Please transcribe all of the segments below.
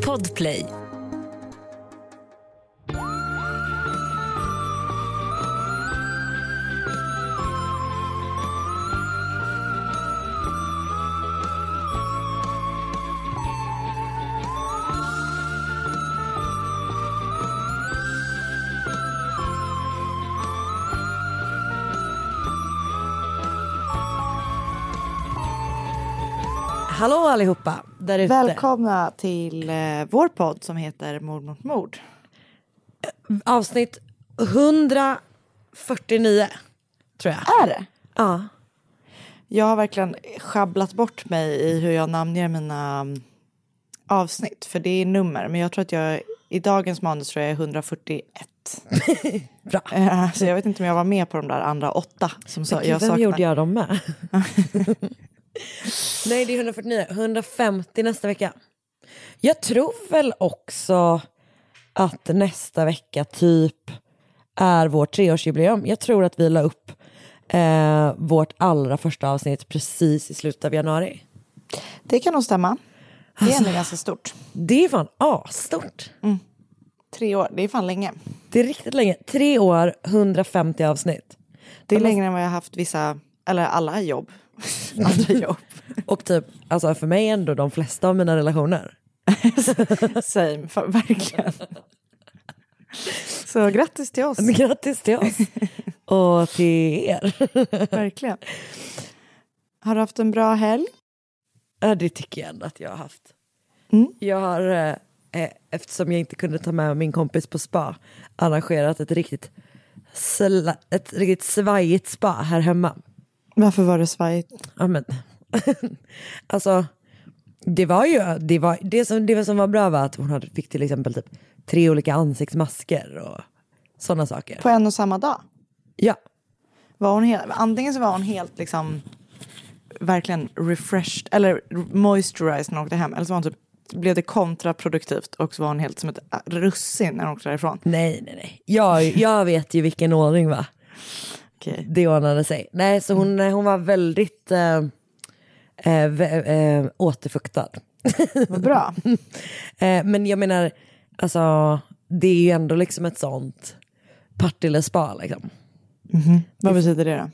Podplay. Hallå allihopa där ute. Välkomna till eh, vår podd som heter Mord mot mord. Avsnitt 149 tror jag. Är det? Ja. Jag har verkligen schabblat bort mig i hur jag namnger mina mm, avsnitt. För det är nummer. Men jag tror att jag i dagens manus tror jag är 141. Bra. Eh, Så jag vet inte om jag var med på de där andra åtta. Som så, Gud, jag vem saknar. gjorde jag dem med? Nej det är 149, 150 nästa vecka. Jag tror väl också att nästa vecka typ är vårt treårsjubileum. Jag tror att vi la upp eh, vårt allra första avsnitt precis i slutet av januari. Det kan nog stämma. Det är Alltså. ändå ganska stort. Det är fan asstort. Tre år, det är fan länge. Det är riktigt länge. Tre år, 150 avsnitt. Det är längre än vad jag har haft vissa, eller alla jobb. Andra jobb. Och typ, alltså för mig ändå de flesta av mina relationer. Same, för, verkligen. Så grattis till oss. Grattis till oss och till er. Verkligen. Har du haft en bra helg? Ja, det tycker jag ändå att jag har haft. Mm. Jag har, eh, eh, eftersom jag inte kunde ta med min kompis på spa, arrangerat ett riktigt, sla, ett riktigt svajigt spa här hemma. Varför var det svajigt? Ja, men, alltså, det var ju, det, var, det, som, det som var bra var att hon hade, fick till exempel typ tre olika ansiktsmasker och sådana saker. På en och samma dag? Ja, Var hon helt, antingen så var hon helt liksom verkligen refreshed eller moisturized när hon åkte hem eller så var hon typ blev det kontraproduktivt och så var hon helt som ett russin när hon åkte därifrån. nej nej nej. Jag, jag vet ju vilken ordning va. Okej. det ordnade sig. Nej, så hon, hon var väldigt eh, eh, eh, återfuktad. Vad bra. Eh, men jag menar, alltså, det är ju ändå liksom ett sånt Partille-spa. Liksom. Vad betyder det då?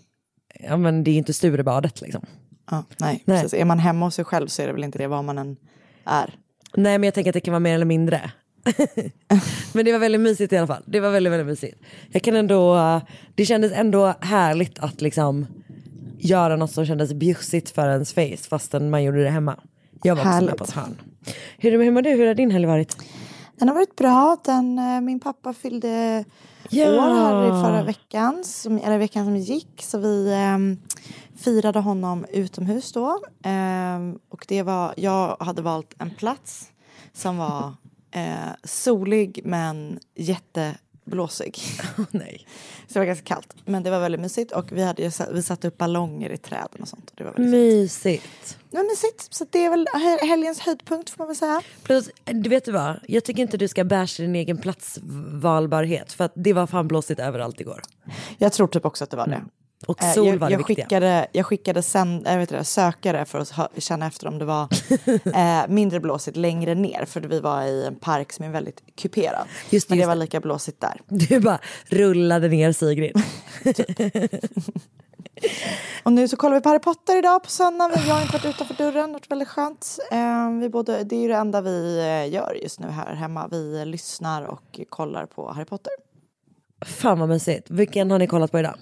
Ja, men det är ju inte Sturebadet liksom. Ja, nej, Nej. Precis. Är man hemma hos sig själv så är det väl inte det vad man än är. Nej, men jag tänker att det kan vara mer eller mindre. men det var väldigt mysigt i alla fall. Det var väldigt, väldigt mysigt. Jag kan ändå, eh, det kändes ändå härligt att liksom göra något som kändes bjussigt för ens face fastän man gjorde det hemma. Jag var också med på ett hörn. Hur, hur mår du? Hur har din helg varit? Den har varit bra. Den, eh, min pappa fyllde Ja. år här i förra veckan, som, eller veckan som gick. Så vi ehm, firade honom utomhus då. Ehm, och det var, jag hade valt en plats som var eh, solig men jätteblåsig. Nej. Så det var ganska kallt. Men det var väldigt mysigt och vi, hade, vi satte upp ballonger i träden och sånt. Och det var väldigt fint. Mysigt. Det var mysigt. Så det är väl he- helgens höjdpunkt får man väl säga. Plus, du vet du vad? Jag tycker inte du ska basha din egen platsvalbarhet. För att det var fan blåsigt överallt igår. Jag tror typ också att det var det. Och Eh, sol jag, var det jag viktiga. skickade, jag skickade sen, jag vet inte, sökare för att känna efter om det var eh, mindre blåsigt längre ner. För vi var i en park som är väldigt kuperad. Just det, Men det just var det. lika blåsigt där. Du bara rullade ner Sigrid. Och nu så kollar vi på Harry Potter idag på söndagen. Vi har inte varit utanför dörren, det varit väldigt skönt. Eh, vi både, det är ju det enda vi gör just nu här hemma. Vi lyssnar och kollar på Harry Potter. Fan vad mysigt. Vilken har ni kollat på idag?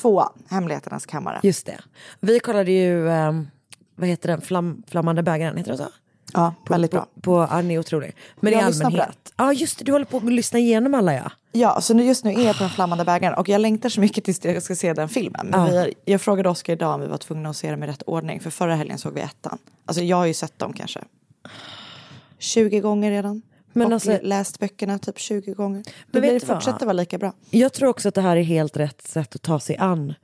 Tvåan, Hemligheternas kammare. Just det. Vi kollade ju, ehm, vad heter den, Flam, Flammande bägaren, heter den så? Ja, väldigt på, bra. På, ja, den är otrolig. Men Jag i på allmänhet. Ja just det, du håller på att lyssna igenom alla ja. Ja, så nu, just nu är jag på den flammande bägaren och jag längtar så mycket tills jag ska se den filmen. Men Ja. vi, jag frågade Oskar idag om vi var tvungna att se dem i rätt ordning. För förra helgen såg vi ettan. Alltså jag har ju sett dem kanske 20 gånger redan. Men och alltså- läst böckerna typ 20 gånger. Men Det blir, fortsätter vara lika bra. Jag tror också att det här är helt rätt sätt att ta sig an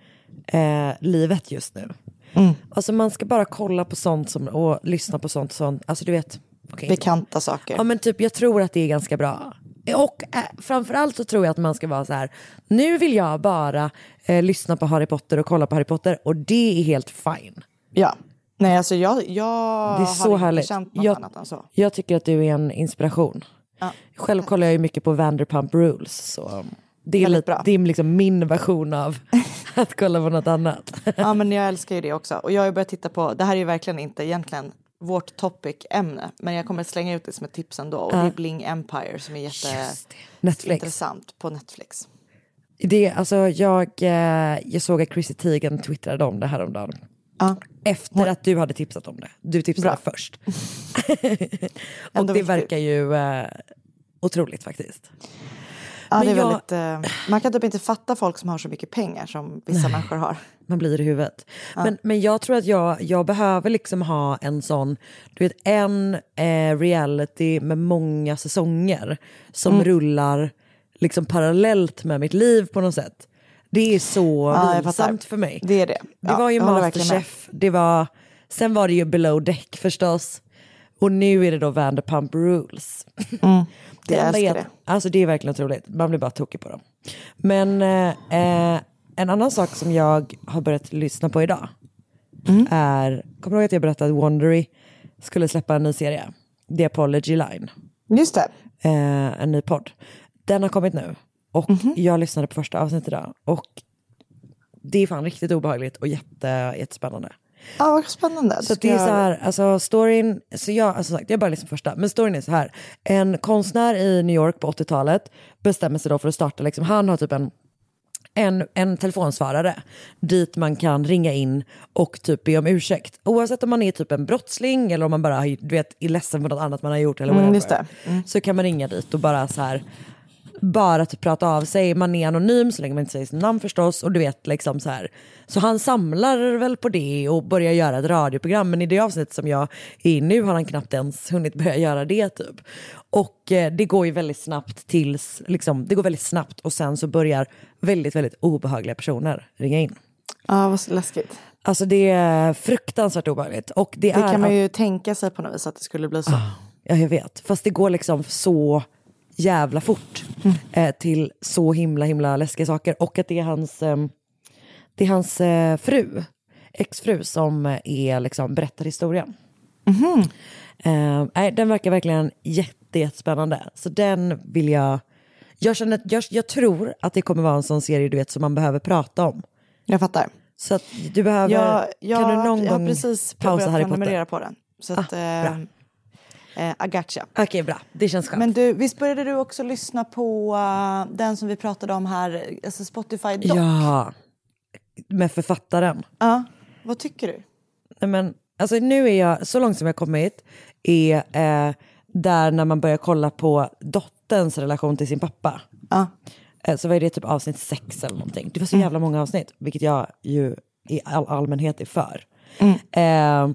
eh, livet just nu. Mm. Alltså man ska bara kolla på sånt som, och lyssna på sånt, sånt. Alltså du vet. okej, Bekanta saker. Ja men typ jag tror att det är ganska bra. Och eh, framförallt så tror jag att man ska vara så här, nu vill jag bara eh, lyssna på Harry Potter och kolla på Harry Potter och det är helt fine. Ja. Nej, alltså jag, jag Det är så har härligt. inte känt något Jag- annat än så. Jag tycker att du är en inspiration. Ja. Själv kollar jag ju mycket på Vanderpump Rules. Så det är, lite, det är liksom min version av att kolla på något annat. Ja, men jag älskar ju det också. Och jag har börjat titta på, det här är ju verkligen inte egentligen vårt topic-ämne, men jag kommer att slänga ut det som ett tips ändå. Och det är Bling Empire som är jätteintressant på Netflix. Det, alltså, jag, eh, jag såg att Chrissy Teigen twittrade om det här om dagen. Ja. Efter att du hade tipsat om det. Du tipsade Bra. först. och det viktigt. verkar ju eh, otroligt faktiskt. Ja, Men det är jag- väldigt, eh, man kan typ inte fatta folk som har så mycket pengar som vissa människor har. Man blir i huvudet. Men, men jag tror att jag, jag behöver liksom ha en sån, du vet en eh, reality med många säsonger som Mm. rullar liksom parallellt med mitt liv på något sätt. Det är så vilsamt fattar. för mig. Det är det. Det Ja, var ju. Masterchef, det var, sen var det ju Below Deck förstås. Och nu är det då Vanderpump Rules. Mm, Det jag älskar det. Alltså det är verkligen otroligt. Man blir bara tokig på dem. Men eh, eh, en annan sak som jag har börjat lyssna på idag Mm. är, kommer du ihåg att jag berättade att Wondery skulle släppa en ny serie? The Apology Line. Just det. Eh, en ny podd. Den har kommit nu. Och Mhm. jag lyssnade på första avsnittet idag. Och det är fan riktigt obehagligt och jätte, jättespännande. Ja, vad spännande. Så det är så här, alltså storyn, så jag, alltså sagt, jag bara liksom första, men storyn är så här. En konstnär i New York på 80-talet bestämmer sig då för att starta, liksom, han har typ en, en, en telefonsvarare dit man kan ringa in och typ be om ursäkt. Oavsett om man är typ en brottsling eller om man bara du vet, är ledsen för något annat man har gjort eller Mm, whatever. det. Så kan man ringa dit och bara så här bara typ prata av sig. Man är anonym så länge man inte säger sitt namn förstås. Och du vet liksom så här. Så han samlar väl på det och börjar göra ett radioprogram. Men i det avsnitt som jag är i nu har han knappt ens hunnit börja göra det typ. Och eh, det går ju väldigt snabbt tills, liksom, det går väldigt snabbt och sen så börjar väldigt, väldigt obehagliga personer ringa in. Ja, vad så läskigt. Alltså det är fruktansvärt obehagligt. Och det, Det är kan man ju tänka sig på något vis att det skulle bli så. Ja, jag vet. Fast det går liksom så jävla fort eh, till så himla himla läskiga saker. Och att det är hans, eh, det är hans eh, fru, exfru, som eh, är liksom berättar historien. Eh, nej, den verkar verkligen jätte, jättespännande. Så den vill jag... Jag, känner, jag, jag tror att det kommer vara en sån serie du vet, som man behöver prata om. Jag fattar. Så att du behöver... Jag, jag, kan du någon jag har precis pausa Harry Potter? prenumerera på den. Så att, bra. Eh, gotcha. Okej, bra. Det känns skönt. Men du, visst började du också lyssna på eh, den som vi pratade om här, alltså Spotify Doc? ja, med författaren. Ja, Vad tycker du? Nej, men, alltså, nu är jag, så långt som jag kommit, är eh, där när man börjar kolla på dotterns relation till sin pappa. Eh, så var det typ avsnitt sex eller någonting. Det var så jävla många avsnitt, vilket jag ju i all allmänhet är för. Eh,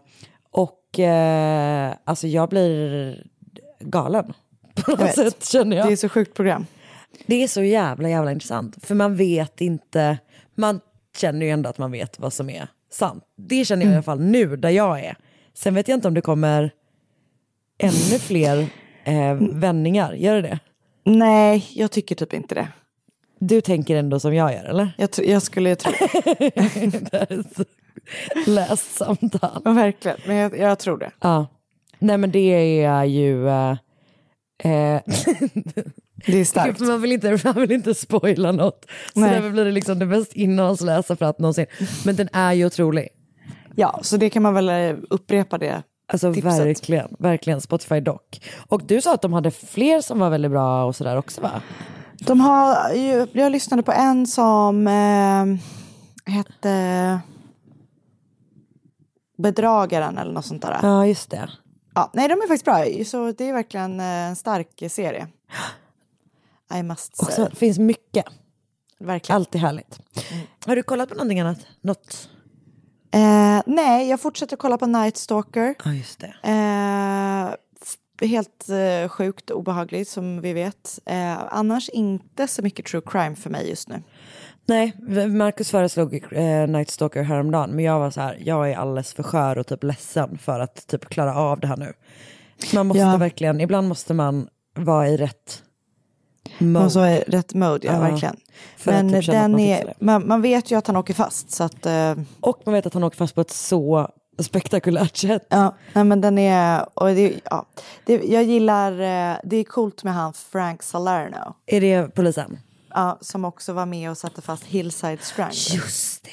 och eh, alltså jag blir galen på något vet. sätt känner jag. Det är så sjukt program. Det är så jävla jävla intressant. För man vet inte, man känner ju ändå att man vet vad som är sant. Det känner jag i alla fall nu där jag är. Sen vet jag inte om det kommer ännu fler eh, vändningar. Gör det det? Nej, jag tycker typ inte det. Du tänker ändå som jag gör eller? Jag, jag skulle tro det läst samtal. ja, verkligen, men jag, jag tror det. Ja. Nej men det är ju... Eh, Det är starkt. man, vill inte, man vill inte spoila något. Så Nej. därför blir det liksom det mest innehållslösa för att någonsin. Men den är ju otrolig. Ja, så det kan man väl eh, upprepa det. Alltså tipset. verkligen, verkligen Spotify Doc. Och du sa att de hade fler som var väldigt bra och sådär också va? De har ju, jag lyssnade på en som eh, hette Bedragaren eller något sånt där. Ja. Ja just det. nej, de är faktiskt bra. Så det är verkligen eh, en stark serie. I must say. så finns mycket, Verkligen. alltid härligt. Har du kollat på någonting annat? Något? Eh, nej, jag fortsätter kolla på Night Stalker. Ja just det. Eh, helt eh, sjukt obehagligt som vi vet. Eh, annars inte så mycket true crime för mig just nu. Nej, Marcus föreslog eh, Night Stalker häromdagen men jag var så här, jag är alldeles för skör och typ ledsen för att typ klara av det här nu. Man måste Ja. verkligen, ibland måste man vara i rätt mode. Och så är rätt mode, ja, Ja, verkligen. Men typ att den man är, man, man vet ju att han åker fast så att eh, Och man vet att han åker fast på ett så spektakulärt sätt. Ja, nej, men den är, och det, ja, det, jag gillar, eh, det är coolt med han Frank Salerno. Är det polisen? Ja, som också var med och satte fast Hillside Strangler. Just det.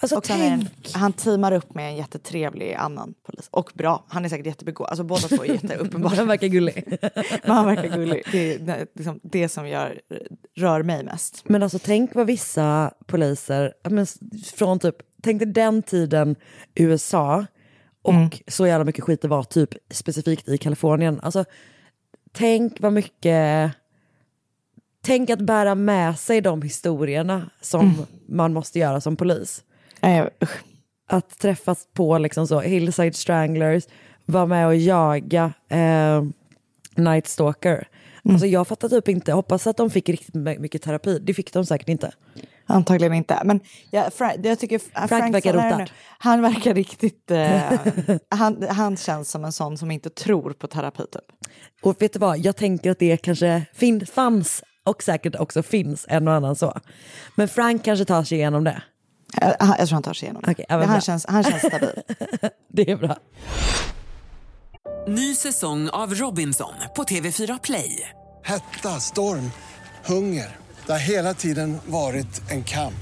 Alltså Och sen en, han teamar upp med en jättetrevlig annan polis. Och bra, han är säkert jättebegåvad. Alltså båda två är jätteuppenbara. Han verkar gullig. Men han verkar gullig. Det är liksom, det som gör, rör mig mest. Men alltså tänk vad vissa poliser, men, från typ, tänk dig den tiden USA och Mm. så jävla mycket skit det var typ specifikt i Kalifornien. Alltså tänk vad mycket, tänk att bära med sig de historierna som Mm. man måste göra som polis. Eh, usch. Att träffas på liksom så, Hillside Stranglers, vara med och jaga eh, Night Stalker. Mm. Alltså jag fattar typ inte, hoppas att de fick riktigt mycket terapi. Det fick de säkert inte. Antagligen inte. Men jag, Frank, jag tycker Frank, Frank verkar rotad. Han verkar riktigt... Eh, han, han känns som en sån som inte tror på terapi typ. Och vet du vad, jag tänker att det kanske fin- fanns och säkert också finns en och annan så. Men Frank kanske tar sig igenom det. Jag, han- jag tror han tar sig igenom det. Ja, men han, känns, han känns stabil. Det är bra. Ny säsong av Robinson på TV4 Play. Hetta, storm, hunger. Det har hela tiden varit en kamp.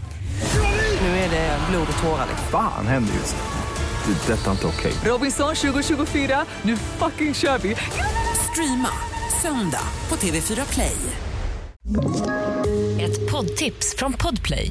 Nu är det blod och tårar. Fan händer just nu. Det. är Detta är inte okej. Robinson 2024, nu fucking kör vi! Streama söndag på TV4 Play. Ett poddtips från Podplay.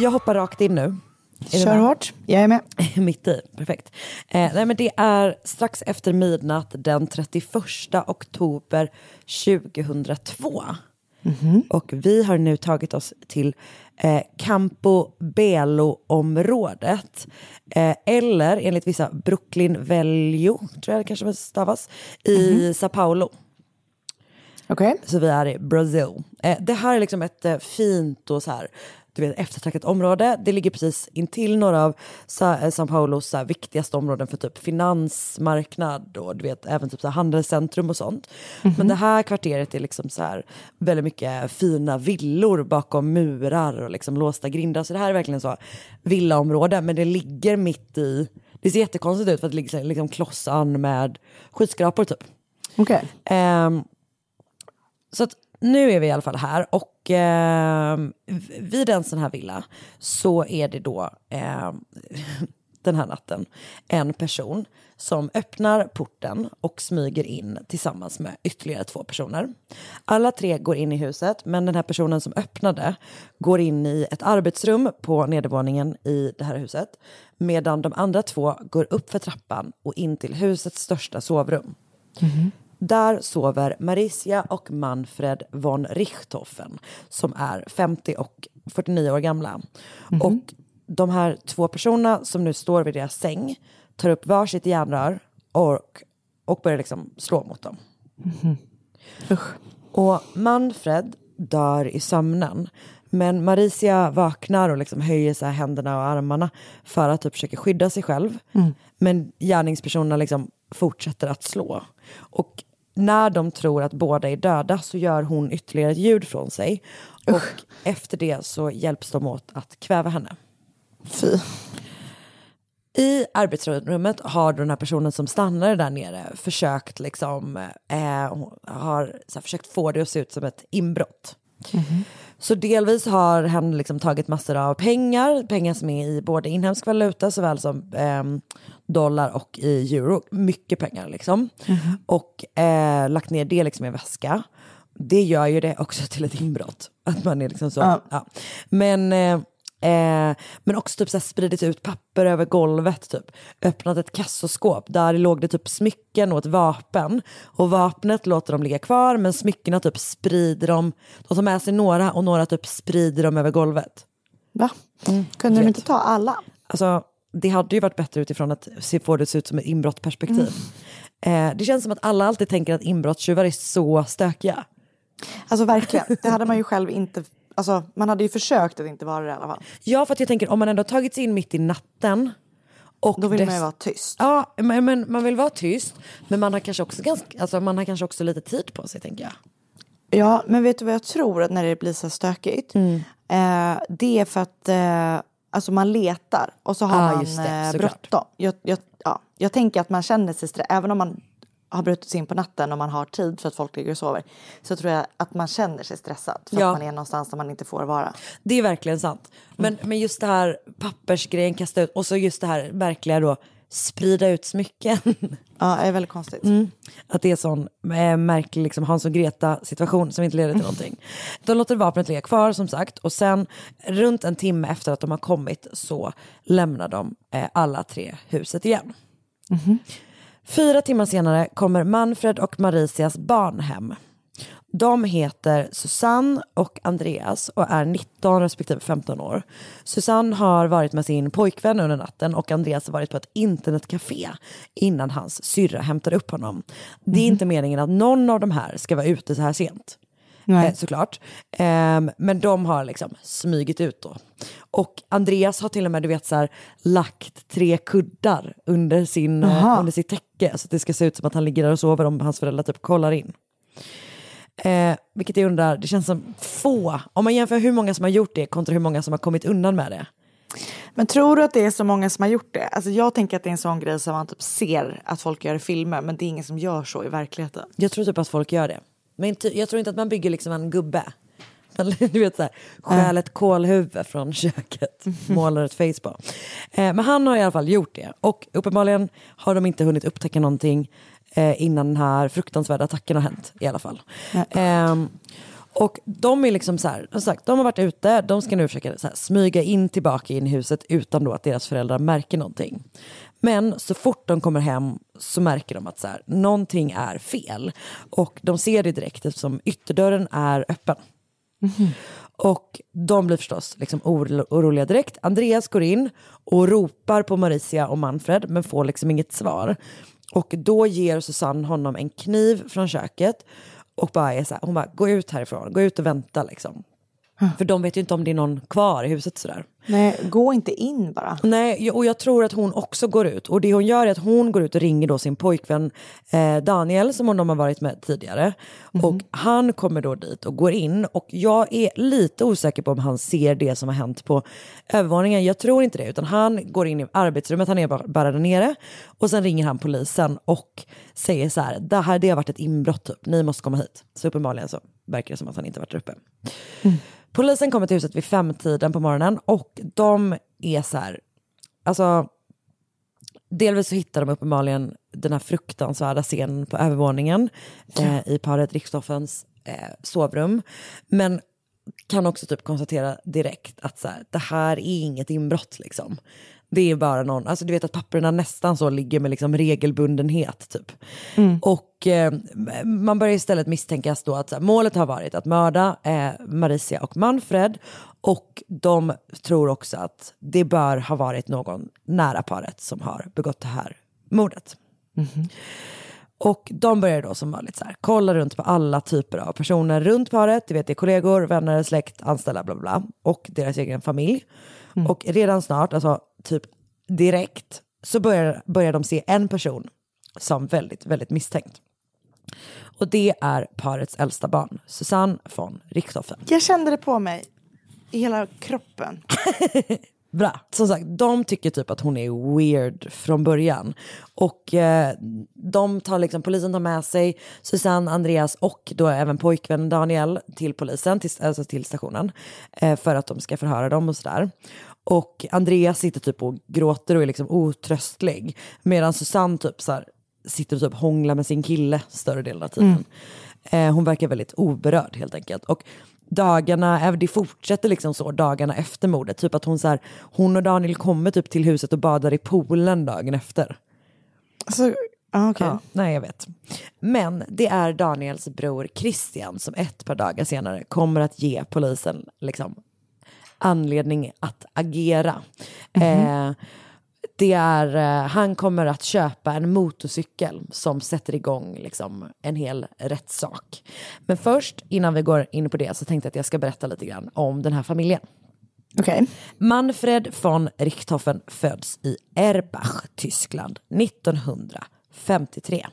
Jag hoppar rakt in nu. Är Kör hårt, jag är med. Mitt i, perfekt. Eh, nej, men det är strax efter midnatt den 31 oktober 2002. Och vi har nu tagit oss till eh, Campo Belo-området. Eh, eller enligt vissa Brooklyn Velho, tror jag det kanske stavas, i Sao Paulo. Okej. Så vi är i Brazil. Eh, det här är liksom ett eh, fint och så här, du vet, eftertraktat område. Det ligger precis intill några av Sa- eh, São Paulos så viktigaste områden för typ finansmarknad och du vet, även typ så handelscentrum och sånt. Men det här kvarteret är liksom så här, väldigt mycket fina villor bakom murar och liksom låsta grindar. Så det här är verkligen så villaområde, men det ligger mitt i... Det ser jättekonstigt ut för att det ligger liksom klossan med skyskrapor typ. Okej. Ehm, så att nu är vi i alla fall här och eh, vid en sån här villa så är det då eh, den här natten en person som öppnar porten och smyger in tillsammans med ytterligare två personer. Alla tre går in i huset men den här personen som öppnade går in i ett arbetsrum på nedervåningen i det här huset medan de andra två går upp för trappan och in till husets största sovrum. Mm-hmm. Där sover Maricia och Manfred von Richthofen som är 50 och 49 år gamla. Och de här två personerna som nu står vid deras säng tar upp varsitt järnrör och, och börjar liksom slå mot dem. Och Manfred dör i sömnen. Men Maricia vaknar och liksom höjer så händerna och armarna för att typ försöka skydda sig själv. Men gärningspersonerna liksom fortsätter att slå. Och när de tror att båda är döda så gör hon ytterligare ett ljud från sig. Och efter det så hjälps de åt att kväva henne. Fy. I arbetsrummet har den här personen som stannade där nere försökt, liksom, eh, har här, försökt få det att se ut som ett inbrott. Så delvis har hen liksom tagit massor av pengar, pengar som är i både inhemsk valuta såväl som ehm, dollar och i euro. Mycket pengar liksom. Och eh, lagt ner det liksom i en väska. Det gör ju det också till ett inbrott. Att man är liksom så. Ja. Men, eh, eh, men också typ så spridit ut papper över golvet. Typ. Öppnat ett kassoskåp. Där låg det typ smycken och ett vapen. Och vapnet låter de ligga kvar men smyckena typ sprider de. De tar med sig några och några typ sprider dem över golvet. Va? Kunde de inte ta alla? Alltså, det hade ju varit bättre utifrån att se, få det att se ut som ett inbrottsperspektiv. Eh, det känns som att alla alltid tänker att inbrottstjuvar är så stökiga. Alltså verkligen, det hade man ju själv inte, alltså man hade ju försökt att inte vara det i alla fall. Ja, för att jag tänker om man ändå har tagit sig in mitt i natten. Och Då vill man ju vara tyst. Ja, men, men man vill vara tyst. Men man har kanske också, ganska, alltså, man har kanske också lite tid på sig tänker jag. Ja, men vet du vad jag tror att när det blir så stökigt? Mm. Eh, det är för att eh, alltså man letar och så har Ah, man det, eh, bråttom. Jag, jag, ja, jag tänker att man känner sig stressad, även om man har brutit sig in på natten och man har tid för att folk ligger och sover. Så tror jag att man känner sig stressad för Ja. att man är någonstans där man inte får vara. Det är verkligen sant. Men, men just det här pappersgrejen, kasta ut och så just det här märkliga då, sprida ut smycken. Ja, det är väldigt konstigt. Mm. Att det är sån eh, märklig liksom, Hans och Greta situation som inte leder till någonting. De låter vapnet ligga kvar som sagt och sen runt en timme efter att de har kommit så lämnar de eh, alla tre huset igen. Fyra timmar senare kommer Manfred och Maricias barn hem. De heter Susanne och Andreas och är 19 respektive 15 år. Susanne har varit med sin pojkvän under natten och Andreas har varit på ett internetcafé innan hans syrra hämtar upp honom. Det är inte meningen att någon av de här ska vara ute så här sent. Nej. Eh, såklart. Ehm, men de har liksom smygit ut då. Och Andreas har till och med du vet, så här, lagt tre kuddar under, sin, eh, under sitt täcke så att det ska se ut som att han ligger där och sover om hans föräldrar typ kollar in. Eh, vilket jag undrar, det känns som få, om man jämför hur många som har gjort det kontra hur många som har kommit undan med det. Men tror du att det är så många som har gjort det? Alltså jag tänker att det är en sån grej som man typ ser att folk gör i filmer men det är ingen som gör så i verkligheten. Jag tror typ att folk gör det. Men jag tror inte att man bygger liksom en gubbe. Du vet såhär, stjäl ett kålhuvud från köket, målar ett face på. Eh, men han har i alla fall gjort det. Och uppenbarligen har de inte hunnit upptäcka någonting eh, innan den här fruktansvärda attacken har hänt i alla fall. Ehm, och de är liksom så här, som sagt, de har varit ute, de ska nu försöka så här, smyga in tillbaka in i huset utan då att deras föräldrar märker någonting. Men så fort de kommer hem så märker de att så här, någonting är fel. Och de ser det direkt eftersom ytterdörren är öppen. Och de blir förstås liksom oro- oroliga direkt. Andreas går in och ropar på Maricia och Manfred men får liksom inget svar. Och då ger Susanne honom en kniv från köket och bara är så här, hon bara gå ut härifrån, gå ut och vänta liksom. För de vet ju inte om det är någon kvar i huset sådär. Nej, gå inte in bara. Nej, och jag tror att hon också går ut. Och det hon gör är att hon går ut och ringer då sin pojkvän eh, Daniel som hon de har varit med tidigare. Och han kommer då dit och går in. Och jag är lite osäker på om han ser det som har hänt på övervåningen. Jag tror inte det, utan han går in i arbetsrummet, han är bara, där nere. Och sen ringer han polisen och säger så här, det här det har varit ett inbrott typ, ni måste komma hit. Så uppenbarligen så verkar det som att han inte varit där uppe. Polisen kommer till huset vid femtiden på morgonen och de är så här, alltså delvis så hittar de uppenbarligen den här fruktansvärda scenen på övervåningen eh, i paret Richthoffens eh, sovrum. Men kan också typ konstatera direkt att så här, det här är inget inbrott liksom. Det är bara någon, alltså du vet att papperna nästan så ligger med liksom regelbundenhet typ. Och eh, man börjar istället misstänkas då att här, målet har varit att mörda eh, Maricia och Manfred och de tror också att det bör ha varit någon nära paret som har begått det här mordet. Och de börjar då som vanligt så här, kolla runt på alla typer av personer runt paret. Du vet, det är kollegor, vänner, släkt, anställda, bla bla bla. Och deras egen familj. Och redan snart, alltså typ direkt, så börjar, börjar de se en person som väldigt, väldigt misstänkt. Och det är parets äldsta barn, Susanne von Richthofen. Jag kände det på mig i hela kroppen. Bra. Som sagt, de tycker typ att hon är weird från början. Och eh, de tar liksom, polisen tar med sig Susanne, Andreas och då även pojkvännen Daniel till polisen, till, alltså till stationen. Eh, för att de ska förhöra dem och sådär. Och Andreas sitter typ och gråter och är liksom otröstlig. Medan Susanne typ så här, sitter och typ hånglar med sin kille större delen av tiden. Eh, hon verkar väldigt oberörd helt enkelt. Och dagarna, det fortsätter liksom så dagarna efter mordet. Typ att hon, så här, hon och Daniel kommer typ till huset och badar i poolen dagen efter. Alltså, ja, okej. Ja, nej, jag vet. Men det är Daniels bror Christian som ett par dagar senare kommer att ge polisen liksom, anledning att agera. Eh, det är, eh, han kommer att köpa en motorcykel som sätter igång liksom, en hel rättssak. Men först, innan vi går in på det, så tänkte jag att jag ska berätta lite grann om den här familjen. Okej. Manfred von Richthofen föds i Erbach, Tyskland 1953.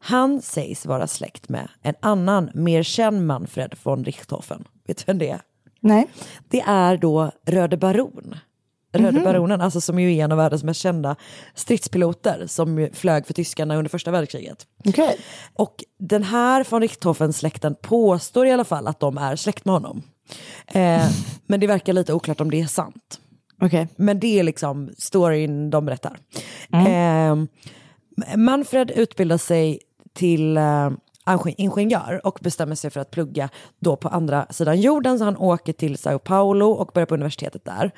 Han sägs vara släkt med en annan, mer känd Manfred von Richthofen. Vet du vem det är? Nej. Det är då Röde Baron. Röde Baronen, alltså som ju är en av världens mest kända stridspiloter som flög för tyskarna under första världskriget. Okej. Och den här von Richthofen-släkten påstår i alla fall att de är släkt med honom. Eh, men det verkar lite oklart om det är sant. Okej. Men det är liksom storyn de berättar. Eh, Manfred utbildar sig till eh, ingenjör och bestämmer sig för att plugga då på andra sidan jorden. Så han åker till Sao Paulo och börjar på universitetet där.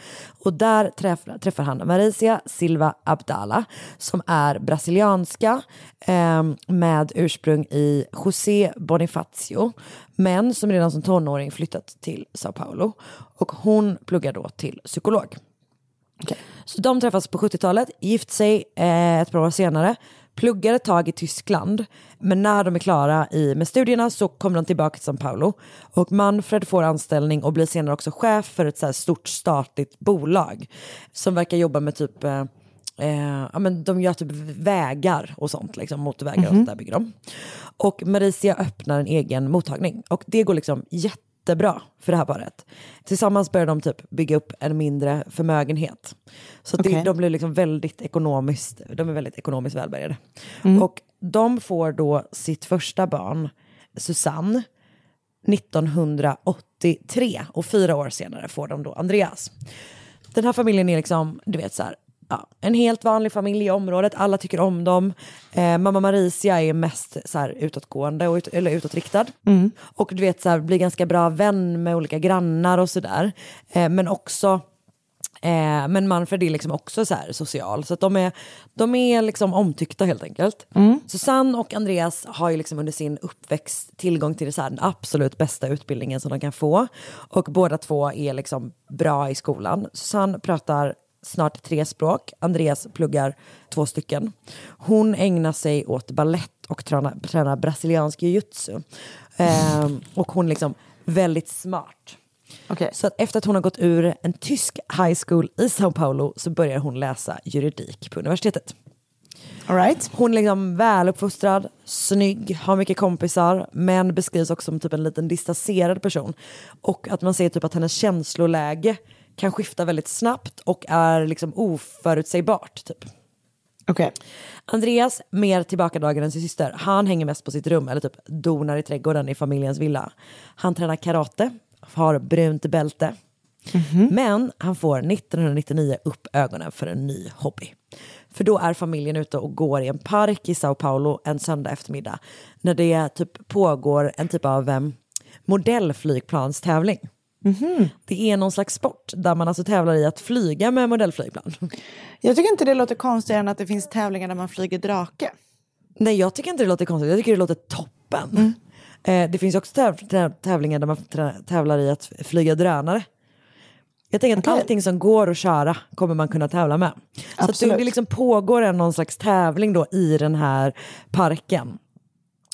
Och där träffar, träffar han Maricia Silva Abdala som är brasilianska eh, med ursprung i José Bonifacio men som redan som tonåring flyttat till Sao Paulo. Och hon pluggar då till psykolog. Så de träffas på 70-talet, gift sig eh, ett par år senare, pluggar ett tag i Tyskland, men när de är klara i, med studierna så kommer de tillbaka till São Paulo. Och Manfred får anställning och blir senare också chef för ett så stort statligt bolag som verkar jobba med typ eh, Eh, ja, men de gör typ vägar och sånt, liksom, motorvägar och sånt där bygger de. Och Maricia öppnar en egen mottagning och det går liksom jättebra för det här paret. Tillsammans börjar de typ bygga upp en mindre förmögenhet. Så att det, de blir liksom väldigt ekonomiskt, de är väldigt ekonomiskt välbärgade. Och de får då sitt första barn, Susanne, 1983 och fyra år senare får de då Andreas. Den här familjen är liksom, du vet så här, ja, en helt vanlig familj i området, alla tycker om dem. Eh, mamma Maricia är mest så här, utåtgående och ut, eller utåtriktad. Och du vet så här, blir ganska bra vän med olika grannar och sådär. Eh, men också Eh, men Manfred är liksom också så social, så de är, de är liksom omtyckta helt enkelt. Susanne och Andreas har ju liksom under sin uppväxt tillgång till så den absolut bästa utbildningen som de kan få. Och båda två är liksom bra i skolan. Susanne pratar snart tre språk, Andreas pluggar två stycken. Hon ägnar sig åt ballett och tränar, tränar brasiliansk jiu-jitsu. Eh, och hon är liksom väldigt smart. Okej. Så att efter att hon har gått ur en tysk high school i Sao Paulo så börjar hon läsa juridik på universitetet. All right. Hon är liksom väluppfostrad, snygg, har mycket kompisar men beskrivs också som typ en liten distanserad person. Och att man ser typ att hennes känsloläge kan skifta väldigt snabbt och är liksom oförutsägbart. Typ. Okej. Andreas, mer tillbakadragen än sin syster, han hänger mest på sitt rum eller typ donar i trädgården i familjens villa. Han tränar karate, har brunt bälte. Men han får 1999 upp ögonen för en ny hobby. För då är familjen ute och går i en park i Sao Paulo en söndag eftermiddag när det typ pågår en typ av um, modellflygplanstävling. Det är någon slags sport där man alltså tävlar i att flyga med modellflygplan. Jag tycker inte det låter konstigare än att det finns tävlingar där man flyger drake. Nej, jag tycker inte det låter konstigt. Jag tycker det låter toppen. Eh, det finns också täv- täv- tävlingar där man trä- tävlar i att flyga drönare. Jag tänker att Okej. allting som går att köra kommer man kunna tävla med. Så att det, Absolut. det liksom pågår en någon slags tävling då i den här parken.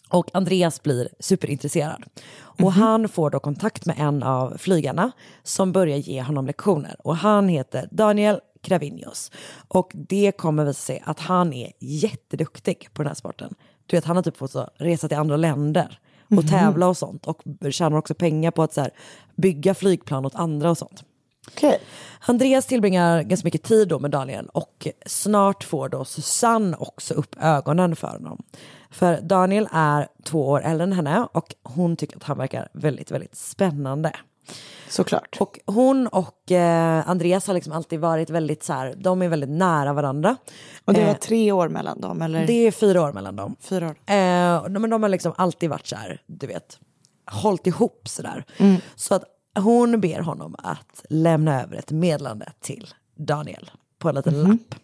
Och Andreas blir superintresserad. Och han får då kontakt med en av flygarna som börjar ge honom lektioner. Och han heter Daniel Cravinhos. Och det kommer visa sig att han är jätteduktig på den här sporten. Du vet, han har typ fått så, resa till andra länder och tävla och sånt. Och tjänar också pengar på att så här, bygga flygplan åt andra och sånt. Okej. Andreas tillbringar ganska mycket tid då med Daniel och snart får då Susanne också upp ögonen för honom. För Daniel är två år äldre än henne och hon tycker att han verkar väldigt, väldigt spännande. Såklart. Och hon och eh, Andreas har liksom alltid varit väldigt så här, de är väldigt nära varandra. Och det var Eh, tre år mellan dem, eller? det är fyra år mellan dem. Fyra år. Eh, men de har liksom alltid varit så här, du vet, hållit ihop sådär. Så att hon ber honom att lämna över ett meddelande till Daniel på en liten lapp.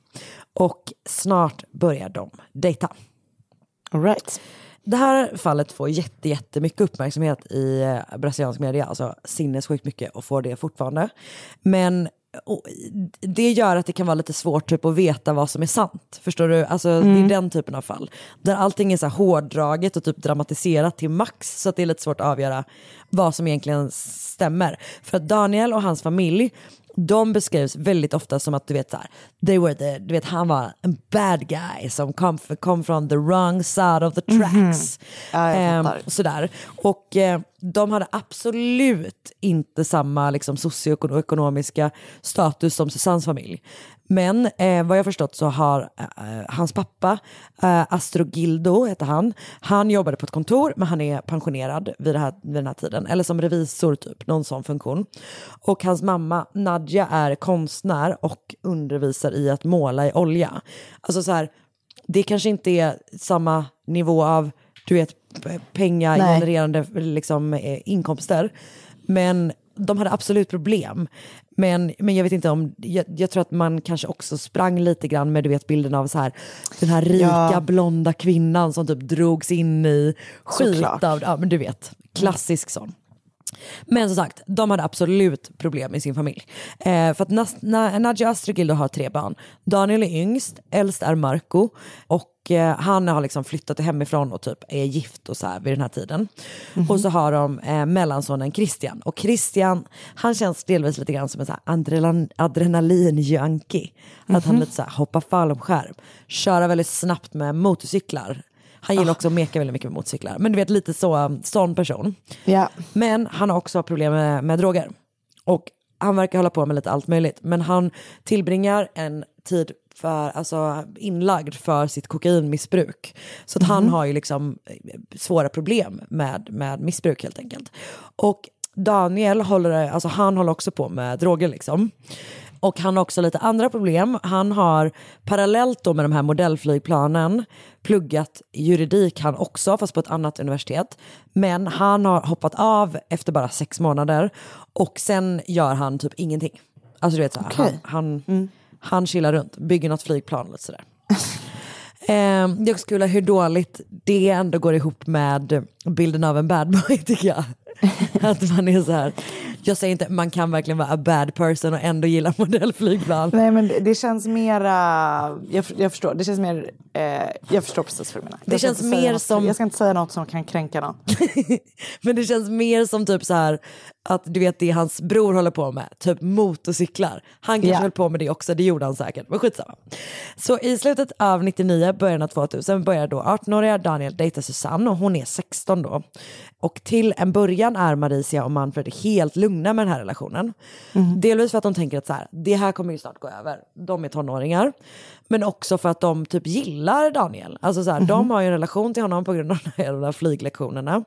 Och snart börjar de dejta. All right. det här fallet får jätte, jättemycket uppmärksamhet i eh, brasiliansk media, alltså sinnessjukt mycket och får det fortfarande. Men det gör att det kan vara lite svårt typ, att veta vad som är sant. Förstår du? Alltså, Det är den typen av fall. Där allting är så här hårdraget och typ dramatiserat till max. Så att det är lite svårt att avgöra vad som egentligen stämmer. För att Daniel och hans familj de beskrivs väldigt ofta som att du vet så här, they were the, du vet han var en bad guy som kom, kom from the wrong side of the tracks. Ja, jag fattar. sådär. Och eh, de hade absolut inte samma liksom, socioekonomiska status som Susannes familj. Men eh, vad jag förstått så har eh, hans pappa, eh, Astrogildo heter han, han jobbade på ett kontor men han är pensionerad vid, det här, vid den här tiden. Eller som revisor typ, någon sån funktion. Och hans mamma Nadja är konstnär och undervisar i att måla i olja. Alltså så här, det kanske inte är samma nivå av du vet, pengagenererande liksom, eh, inkomster. Men de hade absolut problem. Men, men jag vet inte om, jag, jag tror att man kanske också sprang lite grann med du vet bilden av så här, den här rika Ja. blonda kvinnan som typ drogs in i skit Såklart. av, ja men du vet, klassisk sån. Men som sagt, de hade absolut problem i sin familj. Eh, för att Nas- Na- Nadja Astrogildo har tre barn. Daniel är yngst, äldst är Marco och eh, han har liksom flyttat hemifrån och typ är gift och så här vid den här tiden. Och så har de eh, mellansonen Christian. Och Christian, han känns delvis lite grann som en så adrenalin, adrenalin-junkie. Att han lite så här hoppar fallskärm, köra väldigt snabbt med motorcyklar. Han gillar också att meka väldigt mycket med motorcyklar. Men du vet lite så, sån person. Ja. Men han har också problem med, med droger. Och han verkar hålla på med lite allt möjligt. Men han tillbringar en tid för, alltså, inlagd för sitt kokainmissbruk. Så att han har ju liksom eh, svåra problem med, med missbruk helt enkelt. Och Daniel håller, alltså han håller också på med droger liksom. Och han har också lite andra problem. Han har parallellt då med de här modellflygplanen pluggat juridik han också, fast på ett annat universitet. Men han har hoppat av efter bara sex månader och sen gör han typ ingenting. Alltså du vet så här, Okej. han, han, han chillar runt, bygger något flygplan lite sådär. Eh, det är också kul hur dåligt det ändå går ihop med bilden av en bad boy tycker jag. Att man är så här, jag säger inte man kan verkligen vara a bad person och ändå gilla modellflygplan. Nej men det, det känns mera, jag, jag förstår, det känns mer, eh, jag förstår precis vad du menar. Det Jag känns mer något, som- Jag ska inte säga något som kan kränka någon. Men det känns mer som typ så här att du vet det hans bror håller på med, typ motorcyklar. Han kanske Ja. höll på med det också, det gjorde han säkert, men skitsamma. Så i slutet av 99, början av 2000 börjar då 18-åriga Daniel dejta Susanne och hon är 16 då. Och till en början är Maricia och Manfred helt lugna med den här relationen. Delvis för att de tänker att så här, det här kommer ju snart gå över, de är tonåringar. Men också för att de typ gillar Daniel. Alltså så här, De har ju en relation till honom på grund av de här flyglektionerna.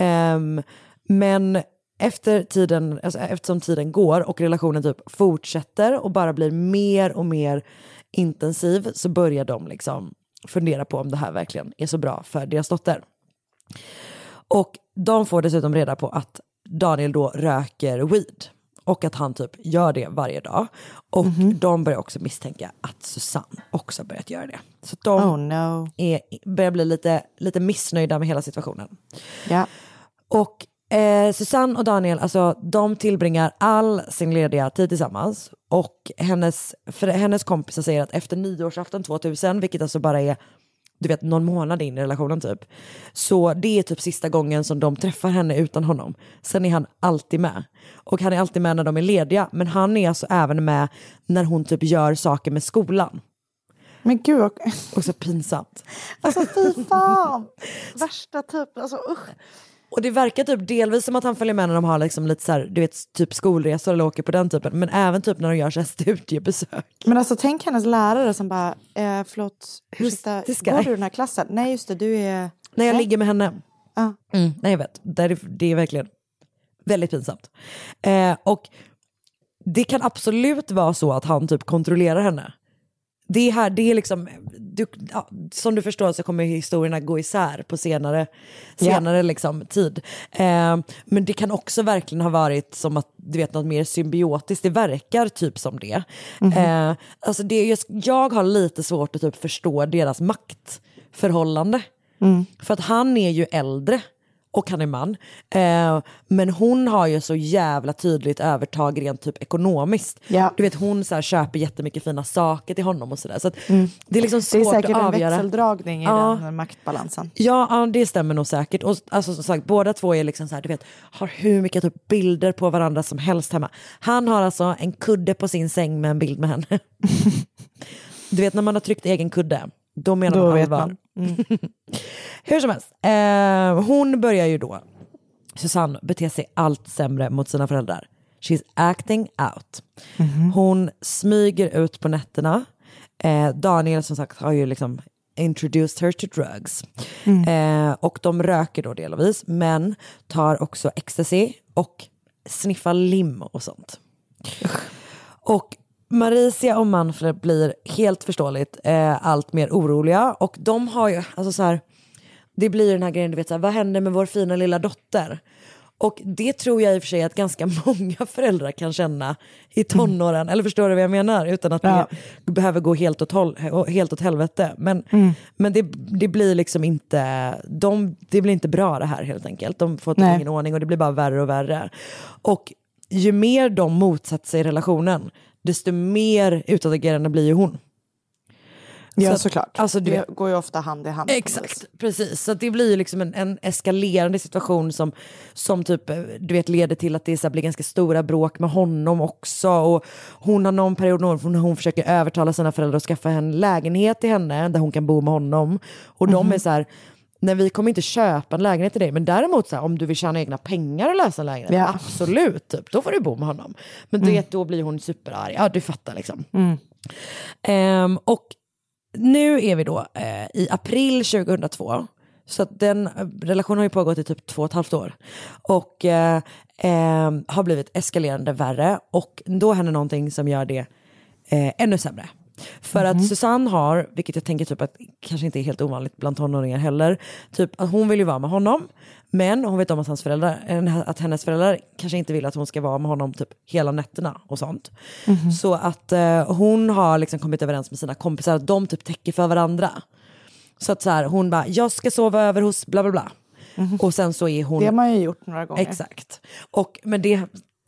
Ehm, men efter tiden, alltså eftersom tiden går och relationen typ fortsätter och bara blir mer och mer intensiv så börjar de liksom fundera på om det här verkligen är så bra för deras dotter. Och de får dessutom reda på att Daniel då röker weed och att han typ gör det varje dag. Och de börjar också misstänka att Susanne också börjat göra det. Så de Oh no. är, börjar bli lite, lite missnöjda med hela situationen. Ja. Och eh, Susanne och Daniel, alltså, de tillbringar all sin lediga tid tillsammans. Och hennes, för hennes kompisar säger att efter nyårsafton 2000, vilket alltså bara är du vet, någon månad in i relationen typ. Så det är typ sista gången som de träffar henne utan honom. Sen är han alltid med. Och han är alltid med när de är lediga. Men han är alltså även med när hon typ gör saker med skolan. Men gud, vad- Och så pinsamt. alltså fy fan. Värsta typ, alltså usch. Och det verkar typ delvis som att han följer med när de har liksom lite så här, du vet, typ skolresor eller åker på den typen. Men även typ när de gör så här studiebesök. Men alltså tänk hennes lärare som bara, eh, förlåt, ursäkta, går du i den här klassen? Nej just det, du är... När jag Nej. ligger med henne. Ja. Mm, nej jag vet, det är, det är verkligen väldigt pinsamt. Eh, och det kan absolut vara så att han typ kontrollerar henne. Det är, här, det är liksom, du, ja, som du förstår så kommer historierna gå isär på senare, senare liksom, tid. Eh, men det kan också verkligen ha varit som att du vet något mer symbiotiskt, det verkar typ som det. Eh, alltså det just, jag har lite svårt att typ förstå deras maktförhållande. För att han är ju äldre och han är man. Eh, men hon har ju så jävla tydligt övertag rent typ ekonomiskt. Ja. Du vet hon så här, köper jättemycket fina saker till honom och sådär. Så att det är liksom Det är svårt säkert att en avgöra. växeldragning i Ja. den maktbalansen. Ja, ja, det stämmer nog säkert. Och alltså, som sagt, båda två är liksom så här, du vet, har hur mycket typ bilder på varandra som helst hemma. Han har alltså en kudde på sin säng med en bild med henne. du vet när man har tryckt egen kudde, då menar Då man allvar. man. Mm. Hur som helst, eh, hon börjar ju då, Susanne, bete sig allt sämre mot sina föräldrar. She's acting out. Hon smyger ut på nätterna. Eh, Daniel som sagt har ju liksom introduced her to drugs. Eh, och de röker då delvis, men tar också ecstasy och sniffar lim och sånt. Och Maricia och Manfred blir helt förståeligt eh, allt mer oroliga och de har ju, alltså så här, det blir den här grejen, du vet så här, vad händer med vår fina lilla dotter? Och det tror jag i och för sig att ganska många föräldrar kan känna i tonåren, eller förstår du vad jag menar? Utan att Ja. det behöver gå helt åt, håll, helt åt helvete. Men, men det, det blir liksom inte, de, det blir inte bra det här helt enkelt. De får Nej. ingen ordning och det blir bara värre och värre. Och ju mer de motsätter sig relationen, desto mer utåtagerande blir ju hon. Ja, Så såklart. alltså, det vet- går ju ofta hand i hand. Exakt, precis. Så det blir ju liksom en, en eskalerande situation som, som typ, eh, du vet, leder till att det så här blir ganska stora bråk med honom också. Och hon har någon period när hon, hon försöker övertala sina föräldrar att skaffa en lägenhet till henne där hon kan bo med honom. Och de är så här, nej vi kommer inte köpa en lägenhet till dig, men däremot så här, om du vill tjäna egna pengar och lösa en lägenhet, Ja. absolut, typ, då får du bo med honom. Men du vet, då blir hon superarg, ja du fattar liksom. Ehm, och nu är vi då eh, i april 2002. Så att den eh, relationen har ju pågått i typ två och ett halvt år. Och eh, ehm, har blivit eskalerande värre. Och då händer någonting som gör det eh, ännu sämre. För att Susanne har, vilket jag tänker typ att kanske inte är helt ovanligt bland tonåringar heller, typ att hon vill ju vara med honom. Men hon vet om att, hans föräldrar, att hennes föräldrar kanske inte vill att hon ska vara med honom typ hela nätterna och sånt. Så att eh, hon har liksom kommit överens med sina kompisar att de typ täcker för varandra. Så att så här, hon bara, jag ska sova över hos bla bla bla. Och sen så är hon... Det har man ju gjort några gånger. Exakt. Och, men det,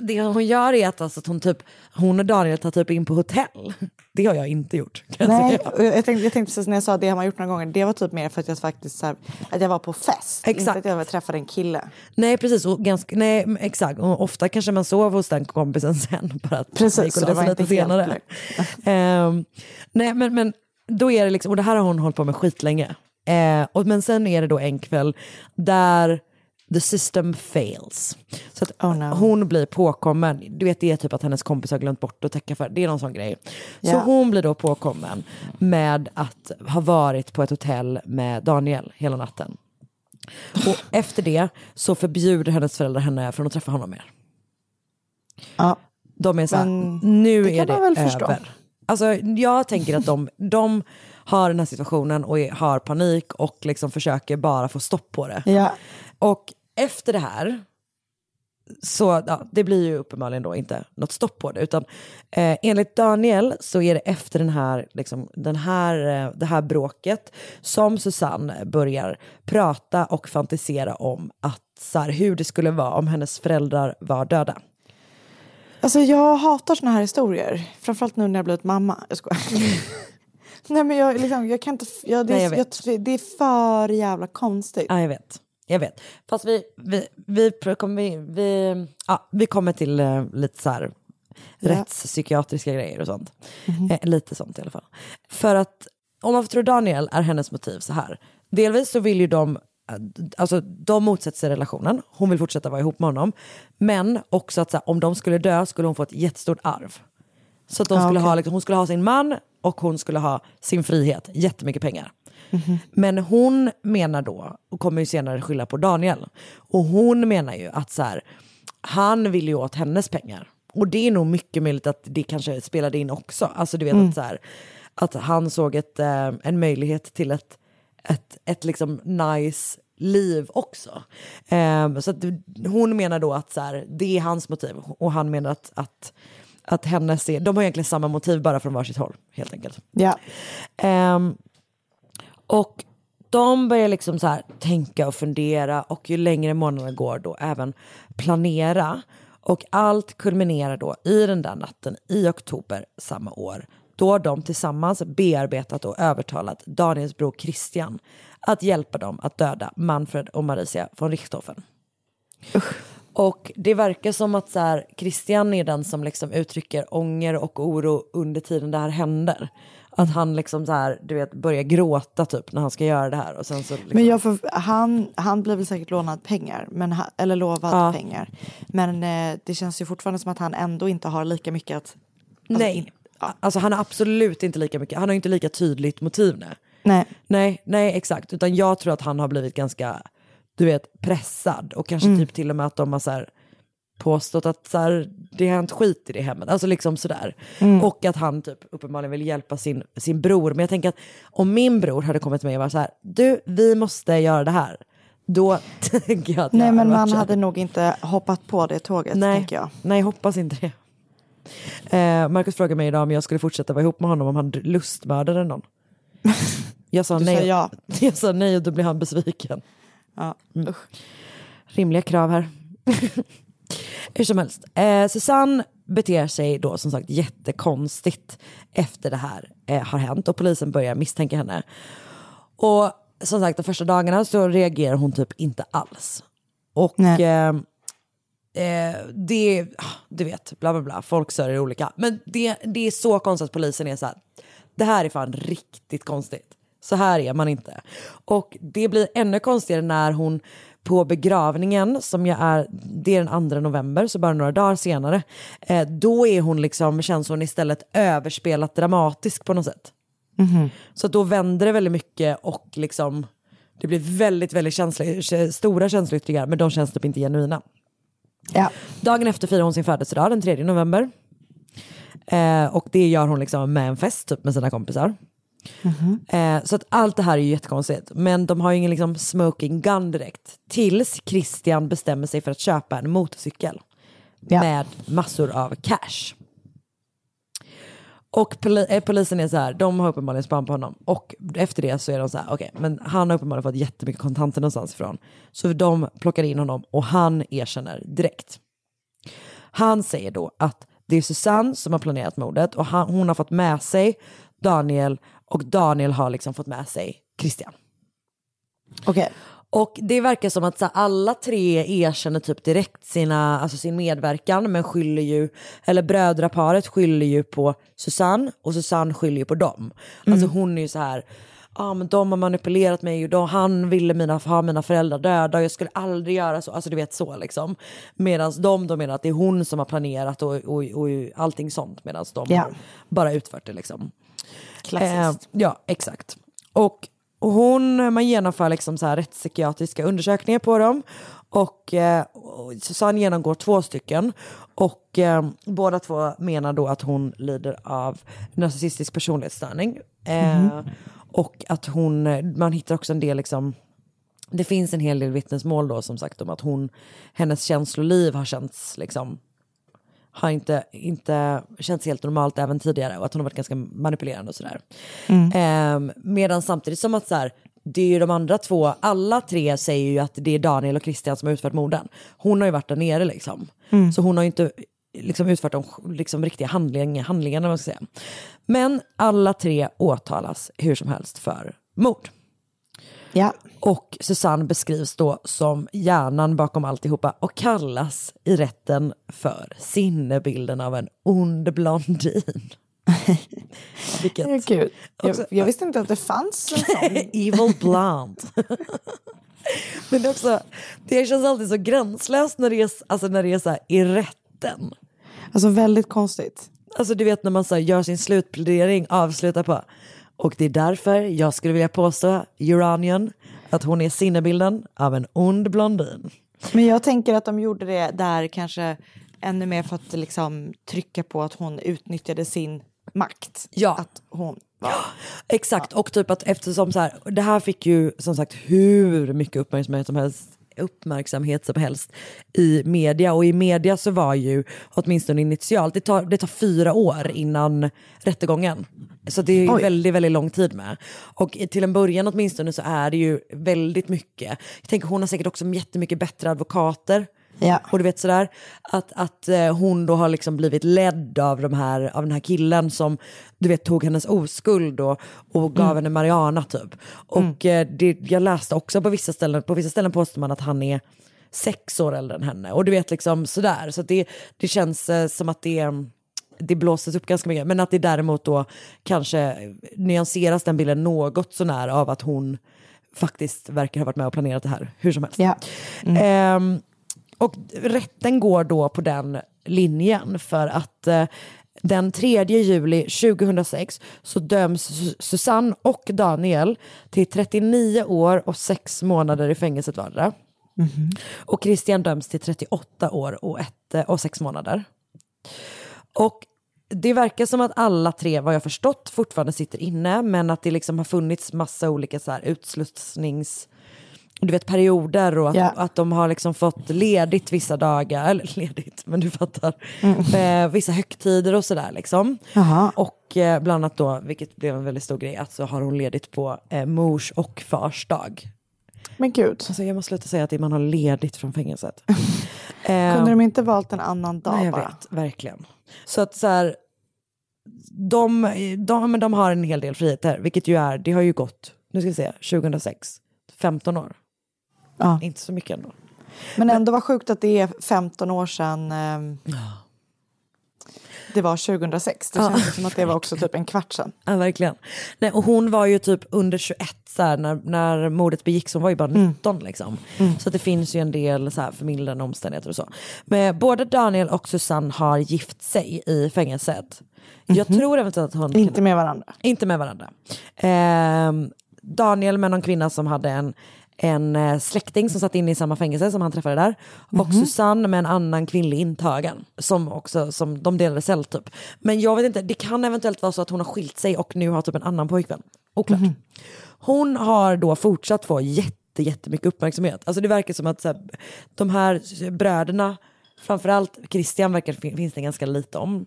det hon gör är att, alltså, att hon, typ, hon och Daniel tar typ in på hotell. Det har jag inte gjort. Jag Nej, och jag tänkte, jag tänkte precis när jag sa det har man gjort några gånger, det var typ mer för att jag faktiskt så här, att jag var på fest. Inte Exakt. att jag träffade en kille. Nej precis, och ganska, nej, exakt. Och ofta kanske man sov hos den kompisen sen. Bara att Precis, så det var inte senare. Ehm, nej men, men då är det liksom, och det här har hon hållit på med skitlänge. Uh, och, men sen är det då en kväll där the system fails. Så att Oh no. hon blir påkommen, du vet det är typ att hennes kompis har glömt bort att täcka för, det är någon sån grej. Så Ja. hon blir då påkommen med att ha varit på ett hotell med Daniel hela natten. Och efter det så förbjuder hennes föräldrar henne från att träffa honom mer. Ja. De är så här, nu det är det förstå. över. Alltså, jag tänker att de, de har den här situationen och är, har panik och liksom försöker bara få stopp på det. Ja. Och efter det här, så ja, det blir ju uppenbarligen då inte något stopp på det. Utan eh, enligt Daniel så är det efter den här, liksom, den här, eh, det här bråket som Susanne börjar prata och fantisera om att, så här, hur det skulle vara om hennes föräldrar var döda. Alltså jag hatar såna här historier. Framförallt nu när jag blivit mamma. Jag skojar. Nej men jag, liksom, jag kan inte... Jag, det, Nej, jag jag, det är för jävla konstigt. Ja, jag vet. Jag vet. Fast vi, vi, vi, vi, vi, ja, vi kommer till eh, lite så här Ja. rättspsykiatriska grejer och sånt. Eh, lite sånt i alla fall. För att om man får tro Daniel är hennes motiv så här. Delvis så vill ju de, eh, alltså de motsätter sig relationen. Hon vill fortsätta vara ihop med honom. Men också att här, om de skulle dö skulle hon få ett jättestort arv. Så att de Ah, skulle okej. ha, liksom, hon skulle ha sin man och hon skulle ha sin frihet, jättemycket pengar. Men hon menar då, och kommer ju senare skylla på Daniel, och hon menar ju att så här, han vill ju åt hennes pengar. Och det är nog mycket möjligt att det kanske spelade in också. Alltså du vet att, så här, att han såg ett, eh, en möjlighet till ett, ett, ett liksom nice liv också. Ehm, så att hon menar då att så här, det är hans motiv och han menar att, att, att hennes är, de har egentligen samma motiv bara från varsitt håll helt enkelt. Ja. Ehm, och de börjar liksom så här tänka och fundera och ju längre månaderna går då även planera. Och allt kulminerar då i den där natten i oktober samma år då de tillsammans bearbetat och övertalat Daniels bror Christian att hjälpa dem att döda Manfred och Maricia von Richthofen. Och det verkar som att så här, Christian är den som liksom uttrycker ånger och oro under tiden det här händer. Att han liksom så här, du vet, börjar gråta typ när han ska göra det här. Och sen så liksom... Men jag får, han, han blir väl säkert lånad pengar, men, eller lovad Ja. pengar. Men eh, det känns ju fortfarande som att han ändå inte har lika mycket att... Alltså, Nej, alltså han har absolut inte lika mycket, han har inte lika tydligt motiv nu. Nej. Nej, nej exakt, utan jag tror att han har blivit ganska, du vet, pressad och kanske Mm. typ till och med att de har så här påstått att så här, det har hänt skit i det hemmet, alltså liksom sådär. Mm. Och att han typ uppenbarligen vill hjälpa sin, sin bror. Men jag tänker att om min bror hade kommit till mig och varit så här, du, vi måste göra det här. Då tänker jag att Nej, jag men man hade nog inte hoppat på det tåget, Nej, tänker jag. nej, hoppas inte det. Eh, Marcus frågade mig idag om jag skulle fortsätta vara ihop med honom om han lustmördade någon. Jag sa Du nej. sa ja. Jag sa nej och då blev han besviken. Ja. Mm. Rimliga krav här. Hur som helst. Eh, Susanne beter sig då som sagt jättekonstigt efter det här eh, har hänt och polisen börjar misstänka henne. Och som sagt de första dagarna så reagerar hon typ inte alls. Och eh, eh, det, ah, du vet, bla bla bla, folk sörjer olika. Men det, det är så konstigt att polisen är så här, det här är fan riktigt konstigt. Så här är man inte. Och det blir ännu konstigare när hon på begravningen, som jag är, det är den 2 november, så bara några dagar senare, eh, då är hon liksom, känns hon istället överspelat dramatisk på något sätt. Så att då vänder det väldigt mycket och liksom, det blir väldigt, väldigt känsliga, stora känsloyttringar, men de känns typ inte genuina. Ja. Dagen efter firar hon sin födelsedag, den 3 november. Eh, och det gör hon liksom med en fest typ, med sina kompisar. Eh, så att allt det här är ju jättekonstigt. Men de har ju ingen liksom smoking gun direkt. Tills Christian bestämmer sig för att köpa en motorcykel. Ja. Med massor av cash. Och poli- eh, polisen är så här, de har uppenbarligen span på honom. Och efter det så är de så här, okej, men han har uppenbarligen fått jättemycket kontanter någonstans ifrån. Så de plockar in honom och han erkänner direkt. Han säger då att det är Susanne som har planerat mordet och han, hon har fått med sig Daniel och Daniel har liksom fått med sig Christian. Okej. Och det verkar som att så här, alla tre erkänner typ direkt sina, alltså sin medverkan men skyller ju, eller brödraparet skyller ju på Susanne och Susanne skyller ju på dem. Alltså hon är ju så här, ja men de har manipulerat mig och de, han ville mina, ha mina föräldrar döda och jag skulle aldrig göra så, alltså du vet så liksom. Medan de då menar att det är hon som har planerat och, och, och allting sånt medan de har bara utfört det liksom. Klassiskt. Eh, ja, exakt. Och, hon, man genomför liksom så här rättspsykiatriska undersökningar på dem. Och, eh, och Susanne genomgår två stycken. Och eh, båda två menar då att hon lider av narcissistisk personlighetsstörning. Eh, Och att hon, man hittar också en del liksom det finns en hel del vittnesmål då som sagt om att hon, hennes känsloliv har känts liksom har inte, inte känts helt normalt även tidigare och att hon har varit ganska manipulerande och sådär. Mm. medan samtidigt som att så här, det är ju de andra två, alla tre säger ju att det är Daniel och Christian som har utfört morden. Hon har ju varit där nere liksom. Så hon har ju inte liksom utfört de liksom, riktiga handling, handlingarna. Man ska säga. Men alla tre åtalas hur som helst för mord. Ja. Och Susanne beskrivs då som hjärnan bakom alltihopa och kallas i rätten för sinnebilden av en ond blondin. Vilket... Gud. Jag, Också- jag visste inte att det fanns en sån. Evil blonde. Men det, är också, det känns alltid så gränslöst när det är, alltså när det är så här i rätten. Alltså väldigt konstigt. Alltså du vet när man så här, gör sin slutplädering, avslutar på och det är därför jag skulle vilja påstå, Uranian, att hon är sinnebilden av en ond blondin. Men jag tänker att de gjorde det där kanske ännu mer för att liksom trycka på att hon utnyttjade sin makt. Ja. Att hon var... Exakt, och typ att eftersom så här, det här fick ju som sagt hur mycket uppmärksamhet som helst uppmärksamhet som helst i media. Och i media så var ju, åtminstone initialt, det tar, det tar fyra år innan rättegången. Så det är Oj. väldigt, väldigt lång tid med. Och till en början åtminstone så är det ju väldigt mycket. Jag tänker hon har säkert också jättemycket bättre advokater. Ja. Och du vet sådär, att, att eh, hon då har liksom blivit ledd av, de här, av den här killen som du vet tog hennes oskuld och, och gav henne Mariana typ. Och eh, det, jag läste också på vissa ställen, på vissa ställen påstår man att han är sex år äldre än henne. Och du vet liksom sådär, så det, det känns eh, som att det det blåses upp ganska mycket. Men att det däremot då kanske nyanseras den bilden något sånär av att hon faktiskt verkar ha varit med och planerat det här hur som helst. Ja. Ehm, och rätten går då på den linjen för att eh, den 3 juli 2006 så döms Su- Susanne och Daniel till 39 år och 6 månader i fängelset vardera. Och Christian döms till 38 år och, ett, eh, och 6 månader. Och det verkar som att alla tre, vad jag förstått, fortfarande sitter inne, men att det liksom har funnits massa olika så här utslussnings du vet perioder och att, Ja. att de har liksom fått ledigt vissa dagar, eller ledigt, men du fattar, Mm. eh, vissa högtider och sådär liksom. Och eh, bland annat då, vilket blev en väldigt stor grej, att så har hon ledigt på eh, mors och fars dag. Men gud, Alltså jag måste sluta säga att man har ledigt från fängelset. Eh, kunde de inte valt en annan dag Nej, jag bara? vet, verkligen. Så att så här, de, de, men de har en hel del friheter, vilket ju är, det har ju gått, nu ska vi se, 2006, 15 år. Ja. Inte så mycket ändå. Men ändå var sjukt att det är 15 år sedan ehm, det var 2006. Det Ja, känns som att det var också typ en kvart sedan. Ja, verkligen. Nej, och hon var ju typ under 21 så här, när, när mordet begicks, hon var ju bara 19 liksom. Så att det finns ju en del så här, förmildrande omständigheter och så. Men både Daniel och Susanne har gift sig i fängelset. Jag tror eventuellt att hon... Inte med varandra. Inte med varandra. Ehm, Daniel med någon kvinna som hade en, en eh, släkting som satt inne i samma fängelse som han träffade där. Och Susanne med en annan kvinnlig intagen. Som också, som de delade cell typ. Men jag vet inte, det kan eventuellt vara så att hon har skilt sig och nu har typ en annan pojkvän. Oklart. Hon har då fortsatt få jätte, jättemycket uppmärksamhet. Alltså det verkar som att så här, de här bröderna Framförallt Christian verkar fin- finns det ganska lite om.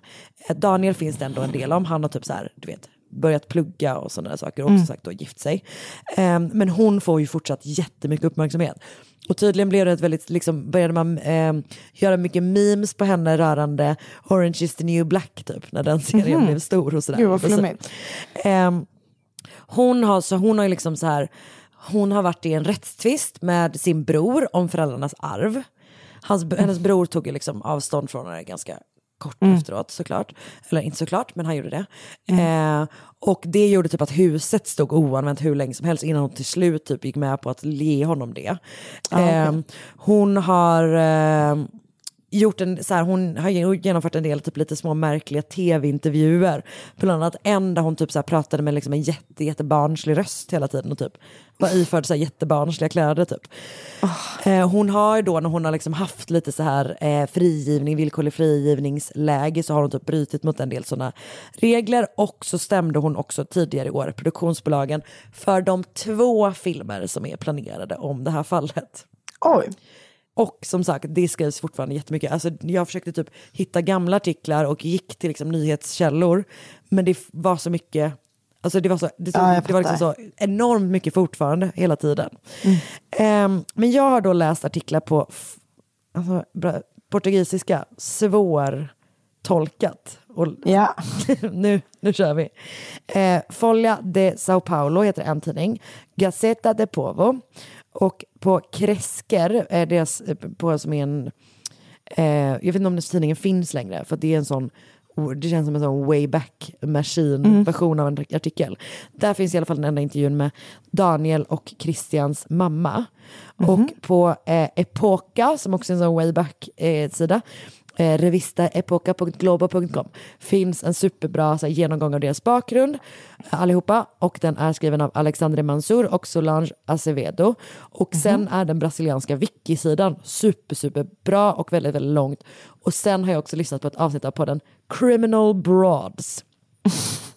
Eh, Daniel finns det ändå en del om. Han har typ så här, du vet, börjat plugga och sådana saker och också sagt då gift sig. Ehm, men hon får ju fortsatt jättemycket uppmärksamhet. Och tydligen blev det ett väldigt, liksom, började man ehm, göra mycket memes på henne rörande Orange is the new black typ, när den serien blev stor och sådär. Gud vad flummigt. Ehm, hon har, så hon har ju liksom så här, hon har varit i en rättstvist med sin bror om föräldrarnas arv. Hans, hennes bror tog ju liksom avstånd från henne ganska kort efteråt såklart. Eller inte såklart, men han gjorde det. Eh, och det gjorde typ att huset stod oanvänt hur länge som helst innan hon till slut typ gick med på att ge honom det. Eh, hon har eh, gjort en, så här, hon har genomfört en del typ lite små märkliga tv-intervjuer. Bland annat en där hon typ så här pratade med liksom en jätte, jättebarnslig röst hela tiden och typ var iförd så här jättebarnsliga kläder typ. Eh, hon har då när hon har liksom haft lite så här eh, frigivning, villkorlig frigivningsläge så har hon typ brutit mot en del sådana regler och så stämde hon också tidigare i år produktionsbolagen för de två filmer som är planerade om det här fallet. Oj, Och som sagt, det skrivs fortfarande jättemycket. Alltså, jag försökte typ hitta gamla artiklar och gick till liksom, nyhetskällor. Men det var så mycket, alltså det var, så, det, så, Ja, det var liksom så enormt mycket fortfarande hela tiden. Ehm, men jag har då läst artiklar på alltså, portugisiska, svårtolkat. Och ja. nu, nu kör vi. Eh, Folha de Sao Paulo heter en tidning. Gazeta de Povo. Och på Kresker, eh, deras, på, som är en... Eh, jag vet inte om den tidningen finns längre, för det är en sån det känns som en sån way back machine version av en artikel. Där finns i alla fall den enda intervjun med Daniel och Christians mamma. Och på eh, Epoca, som också är en sån way back eh, eh, revistaepoca.globo.com finns en superbra så här, genomgång av deras bakgrund eh, allihopa. Och den är skriven av Alexandre Mansour och Solange Acevedo. Och sen är den brasilianska wiki-sidan super super bra och väldigt väldigt långt. Och sen har jag också lyssnat på ett avsnitt av podden Criminal Broads.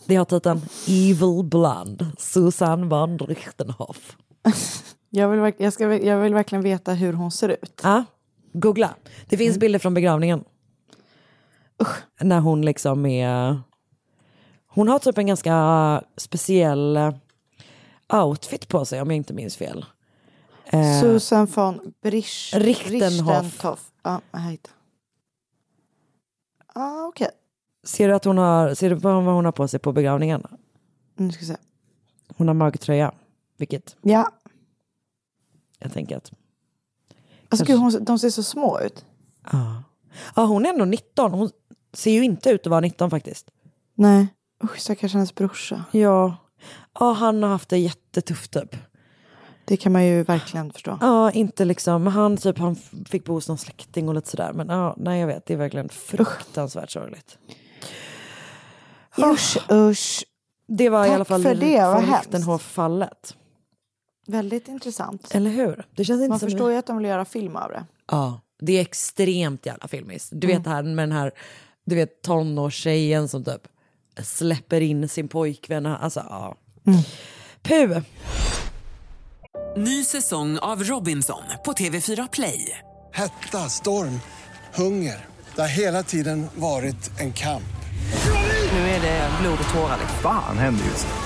Det har titeln Evil Blonde Susanne van Richtenhoff. Jag vill, jag, ska, jag vill verkligen veta hur hon ser ut. Ja, googla. Det finns bilder från begravningen. När hon liksom är... Hon har typ en ganska speciell eh, outfit på sig om jag inte minns fel. Eh, Susan von Brisch, Richtenhoff. Richtenhoff. Ja. Ah, Okej, ser du att hon har, ser du vad hon har på sig på begravningen? nu ska vi se. Hon har magtröja, vilket Ja, jag tänker att... alltså, gud, hon, de ser så små ut. Ja. ja, hon är ändå 19. Hon ser ju inte ut att vara 19 faktiskt. Nej, usch stackars hennes brorsa. Ja. ja, han har haft det jättetufft typ. Det kan man ju verkligen förstå. Ja, inte liksom, han typ, han fick bo hos någon släkting och lite sådär. Men ja, nej jag vet, det är verkligen fruktansvärt sorgligt. Usch, usch. Det var i Tack alla fall för det, vad från hemskt. Väldigt intressant. Eller hur? Det känns inte Man som... förstår ju att de vill göra film av det. Ja, det är extremt jävla filmiskt. Du vet det här med den här du vet, tonårstjejen som typ släpper in sin pojkvän. Alltså, ja. Puh. Ny säsong av Robinson på TV4 Play. Hetta, storm, hunger. Det har hela tiden varit en kamp. Nu är det blod och tårar. Fan händer just nu.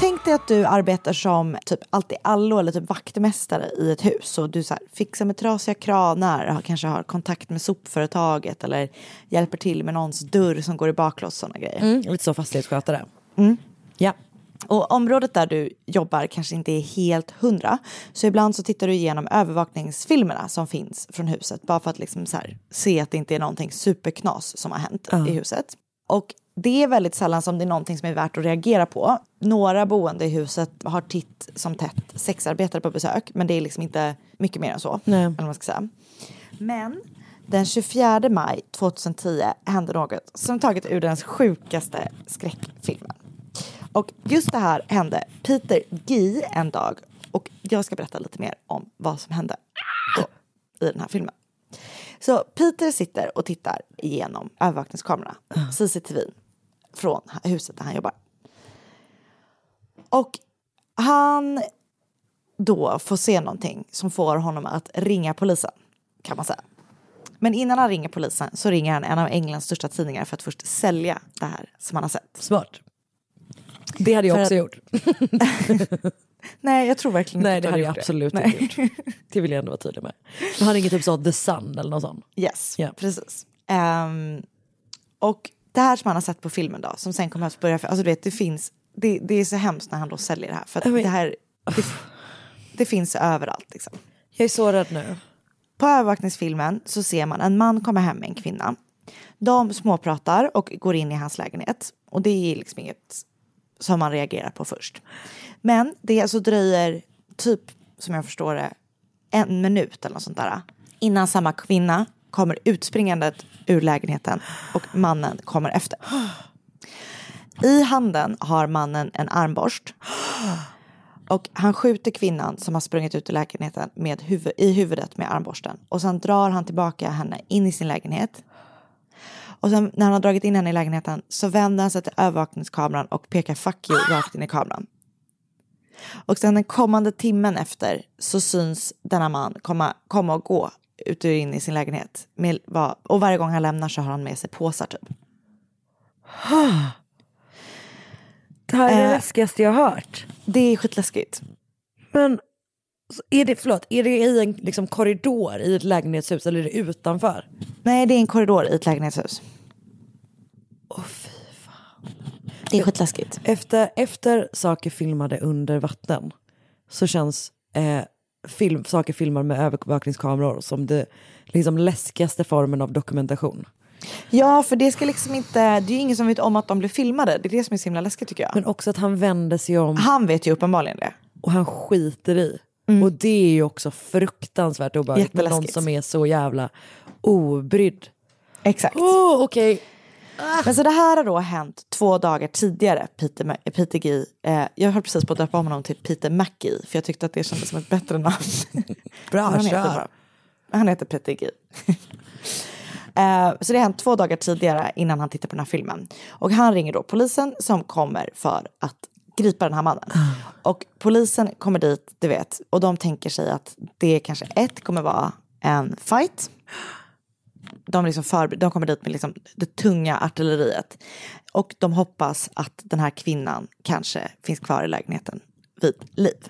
Tänk dig att du arbetar som typ allt i allo eller typ vaktmästare i ett hus och du så här, fixar med trasiga kranar, kanske har kontakt med sopföretaget eller hjälper till med någons dörr som går i baklås sådana grejer. Mm, lite så fastighetsskötare. Ja. Och området där du jobbar kanske inte är helt hundra. Så ibland så tittar du igenom övervakningsfilmerna som finns från huset. Bara för att liksom så här, se att det inte är någonting superknas som har hänt i huset. Och det är väldigt sällan som det är någonting som är värt att reagera på. Några boende i huset har titt som tätt sexarbetare på besök. Men det är liksom inte mycket mer än så. Nej. Eller man ska säga. Men den 24 maj 2010 hände något som taget ur den sjukaste skräckfilmen. Och just det här hände Peter Guy en dag. Och jag ska berätta lite mer om vad som hände då, i den här filmen. Så Peter sitter och tittar igenom övervakningskamerorna, CCTV, från huset där han jobbar. Och han då får se någonting som får honom att ringa polisen, kan man säga. Men innan han ringer polisen så ringer han en av Englands största tidningar för att först sälja det här som han har sett. Smart. Det hade jag För också att- gjort. Nej, jag tror verkligen Nej, inte det att du hade jag absolut Nej. inte gjort. Det vill jag ändå vara tydlig med. Han ringer typ så The Sun eller något sånt. Yes, Ja. precis. Ehm, och det här som han har sett på filmen då, som sen kommer att börja, alltså du vet det finns, det, det är så hemskt när han då säljer det här. För det här, det, det finns överallt liksom. Jag är så rädd nu. På övervakningsfilmen så ser man en man komma hem med en kvinna. De småpratar och går in i hans lägenhet. Och det är liksom inget som man reagerar på först. Men det alltså dröjer typ, som jag förstår det, en minut eller något sånt där. Innan samma kvinna kommer utspringande ur lägenheten och mannen kommer efter. I handen har mannen en armborst. Och han skjuter kvinnan som har sprungit ut ur lägenheten med huvud, i huvudet med armborsten. Och sen drar han tillbaka henne in i sin lägenhet. Och sen när han har dragit in henne i lägenheten så vänder han sig till övervakningskameran och pekar fuck you rakt in i kameran. Och sen den kommande timmen efter så syns denna man komma, komma och gå ut och in i sin lägenhet. Med, och varje gång han lämnar så har han med sig påsar typ. Det här är det Eh. läskigaste jag har hört. Det är skitläskigt. Men är det, förlåt, är det i en liksom, korridor i ett lägenhetshus eller är det utanför? Nej, det är en korridor i ett lägenhetshus. Åh fy fan. Det är skitläskigt. Efter, efter saker filmade under vatten så känns eh, film, saker filmade med övervakningskameror som det liksom läskigaste formen av dokumentation. Ja, för det ska liksom inte, det är ju ingen som vet om att de blir filmade. Det är det som är så himla läskigt tycker jag. Men också att han vänder sig om Han vet ju uppenbarligen det. och han skiter i. Och det är ju också fruktansvärt obehagligt med någon som är så jävla obrydd. Exakt. Oh, Okej, Men så det här har då hänt två dagar tidigare, Peter, Ma- Peter G. Eh, jag höll precis på att döpa om honom till Peter Mackie, för jag tyckte att det kändes som ett bättre namn. bra han, heter bara, han heter Peter G. Eh, så det har hänt två dagar tidigare innan han tittar på den här filmen. Och han ringer då polisen som kommer för att gripa den här mannen. Och polisen kommer dit, du vet, och de tänker sig att det kanske ett kommer vara en fight. De, liksom för, de kommer dit med liksom det tunga artilleriet. Och de hoppas att den här kvinnan kanske finns kvar i lägenheten vid liv.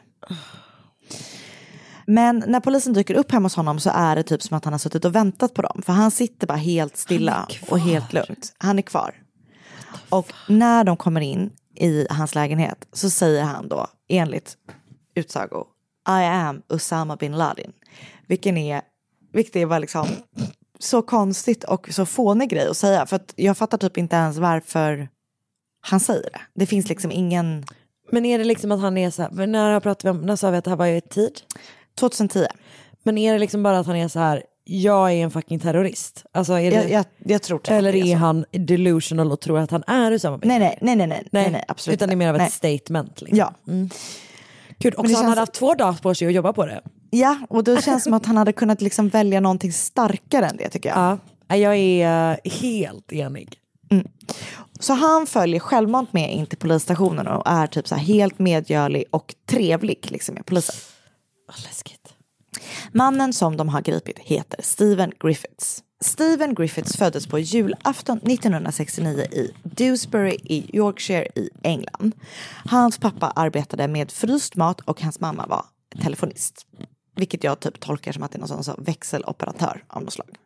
Men när polisen dyker upp hemma hos honom så är det typ som att han har suttit och väntat på dem. För han sitter bara helt stilla och helt lugnt. Han är kvar. Och när de kommer in i hans lägenhet så säger han då enligt utsago I am Osama bin Laden. Vilken är, vilket är bara liksom så konstigt och så fånig grej att säga. För att jag fattar typ inte ens varför han säger det. Det finns liksom ingen... Men är det liksom att han är så här, när, jag pratade vi om, när sa vi att det här var i tid? 2010. Men är det liksom bara att han är så här, jag är en fucking terrorist? Alltså är det, Jag, jag, jag tror typ eller det är så. han delusional och tror att han är Usama bin Nej, nej, nej, nej, nej, nej, nej, absolut Utan det är mer av ett nej. statement. Liksom. Ja. Kul, och han känns- hade haft två dagar på sig att jobba på det. Ja, och då känns det som att han hade kunnat liksom välja någonting starkare än det tycker jag. Ja. Jag är eh, helt enig. Så han följer självmant med in till polisstationen och är typ så helt medgörlig och trevlig liksom med polisen. Vad läskigt. Mannen som de har gripit heter Stephen Griffiths. Stephen Griffiths föddes på julafton 1969 i Dewsbury i Yorkshire i England. Hans pappa arbetade med fryst mat och hans mamma var telefonist. Vilket jag typ tolkar som att det är någon sån växeloperatör av något slag.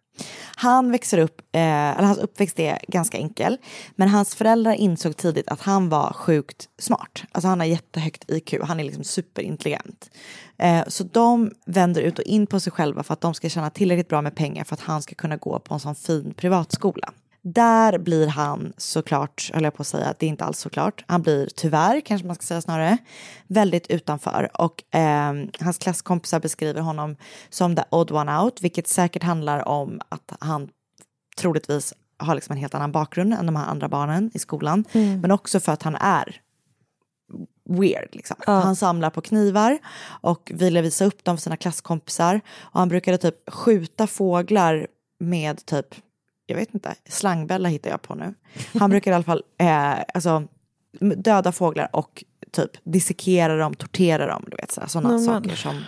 Han växer upp, eh, eller hans uppväxt är ganska enkel. Men hans föräldrar insåg tidigt att han var sjukt smart. Alltså han har jättehögt IQ, han är liksom superintelligent. Eh, så de vänder ut och in på sig själva för att de ska tjäna tillräckligt bra med pengar för att han ska kunna gå på en sån fin privatskola. Där blir han såklart, höll jag på att säga, det är inte alls såklart. Han blir tyvärr, kanske man ska säga snarare, väldigt utanför. Och eh, hans klasskompisar beskriver honom som the odd one out, vilket säkert handlar om att han troligtvis har liksom en helt annan bakgrund än de här andra barnen i skolan. Men också för att han är weird. Liksom. Han samlar på knivar och ville visa upp dem för sina klasskompisar. Och han brukade typ skjuta fåglar med typ, jag vet inte, slangbella hittar jag på nu. Han brukade i alla fall eh, alltså, döda fåglar och typ dissekera dem, tortera dem, du vet sådana saker som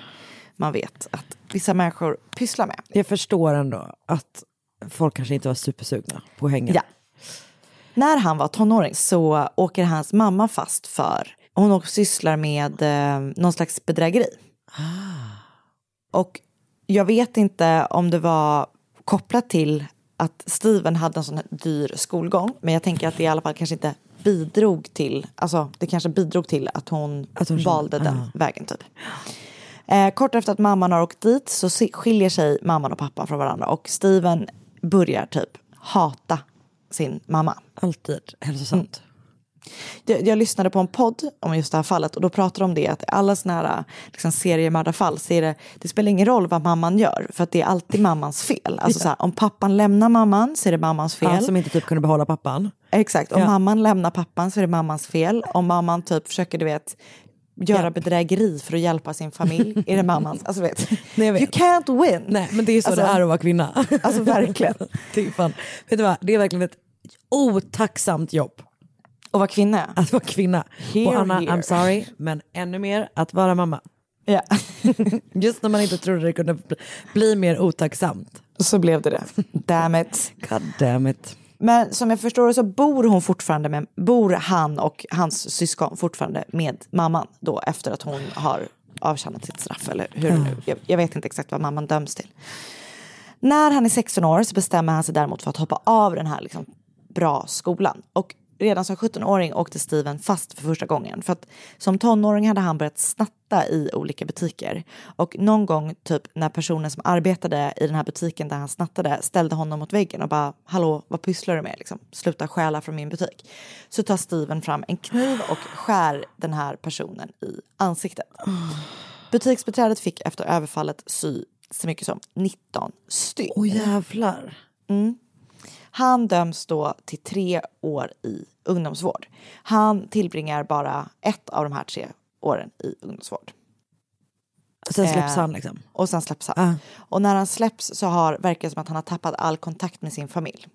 man vet att vissa människor pysslar med. Jag förstår ändå att folk kanske inte var supersugna på att hänga. Ja. När han var tonåring så åker hans mamma fast för hon också sysslar med eh, någon slags bedrägeri. Och jag vet inte om det var kopplat till att Steven hade en sån här dyr skolgång. Men jag tänker att det i alla fall kanske inte bidrog till, alltså det kanske bidrog till att hon, Att hon valde den ah. vägen typ. Eh, kort efter att mamman har åkt dit så skiljer sig mamman och pappan från varandra och Steven börjar typ hata sin mamma. Alltid hälsosamt. Jag, jag lyssnade på en podd om just det här fallet och då pratar de om det att alla såna här liksom, seriemördarfall så det, det spelar ingen roll vad mamman gör för att det är alltid mammans fel. Alltså så här, om pappan lämnar mamman så är det mammans fel. Ja, som inte typ kunde behålla pappan. Exakt, om Ja. mamman lämnar pappan så är det mammans fel. Om mamman typ försöker du vet göra Ja. bedrägeri för att hjälpa sin familj är det mammans. Alltså vet, Nej, vet. you can't win. Nej men det är så Alltså- det är att vara kvinna. Alltså verkligen. är fan, vet du vad? det är verkligen ett otacksamt jobb Och vara kvinna. att vara kvinna. Here, och Anna, here. I'm sorry, men ännu mer att vara mamma. Ja. Just när man inte trodde det kunde bli, mer otacksamt. Så blev det det. Damn it. God damn it. Men som jag förstår så bor hon fortfarande med, bor han och hans syskon fortfarande med mamman då efter att hon har avtjänat sitt straff eller hur nu, jag, jag vet inte exakt vad mamman döms till. När han är 16 år så bestämmer han sig däremot för att hoppa av den här liksom bra skolan och redan som 17-åring åkte Steven fast för första gången. För att som tonåring hade han börjat snatta i olika butiker. Och någon gång typ när personen som arbetade i den här butiken där han snattade ställde honom mot väggen och bara hallå vad pysslar du med liksom? Sluta stjäla från min butik. Så tar Steven fram en kniv och skär den här personen i ansiktet. Butiksbeträdet fick efter överfallet sy så mycket som 19 stygn. Åh jävlar. Han döms då till tre år i ungdomsvård. Han tillbringar bara ett av de här tre åren i ungdomsvård. Sen släpps Eh, han liksom. Och sen släpps han. Ah. Och när han släpps så har, verkar det som att han har tappat all kontakt med sin familj.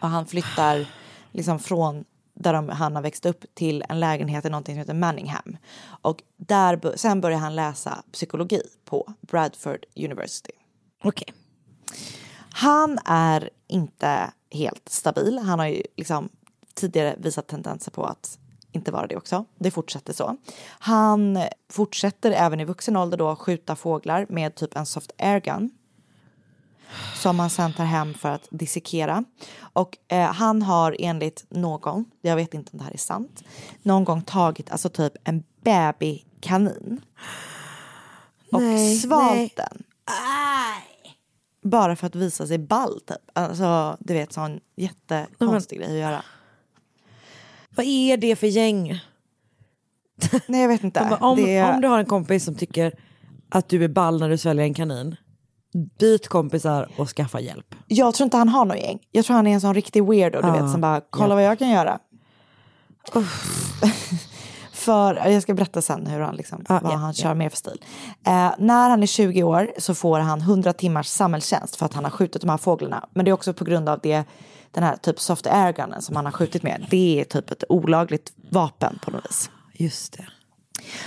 Och han flyttar liksom från där de, han har växt upp till en lägenhet i någonting som heter Manningham. Och där, sen börjar han läsa psykologi på Bradford University. Okej. Han är inte helt stabil. Han har ju liksom tidigare visat tendenser på att inte vara det också. Det fortsätter så. Han fortsätter även i vuxen ålder då skjuta fåglar med typ en soft airgun. Som han sen tar hem för att dissekera. Och eh, han har enligt någon, jag vet inte om det här är sant, någon gång tagit alltså typ en babykanin. Och Nej, svalt nej. den. Bara för att visa sig ball typ. Alltså du vet sån jättekonstig grej att göra. Vad är det för gäng? Nej jag vet inte. bara, om, det, om du har en kompis som tycker att du är ball när du sväljer en kanin, byt kompisar och skaffa hjälp. Jag tror inte han har något gäng. Jag tror han är en sån riktig weirdo du Ja, vet som bara kolla ja. vad jag kan göra. För jag ska berätta sen hur han liksom, Ja, vad ja, han kör mer för stil. Eh, när han är 20 år så får han 100 timmars samhällstjänst för att han har skjutit de här fåglarna. Men det är också på grund av det den här typ soft airgunnen som han har skjutit med. Det är typ ett olagligt vapen på något vis. Just det.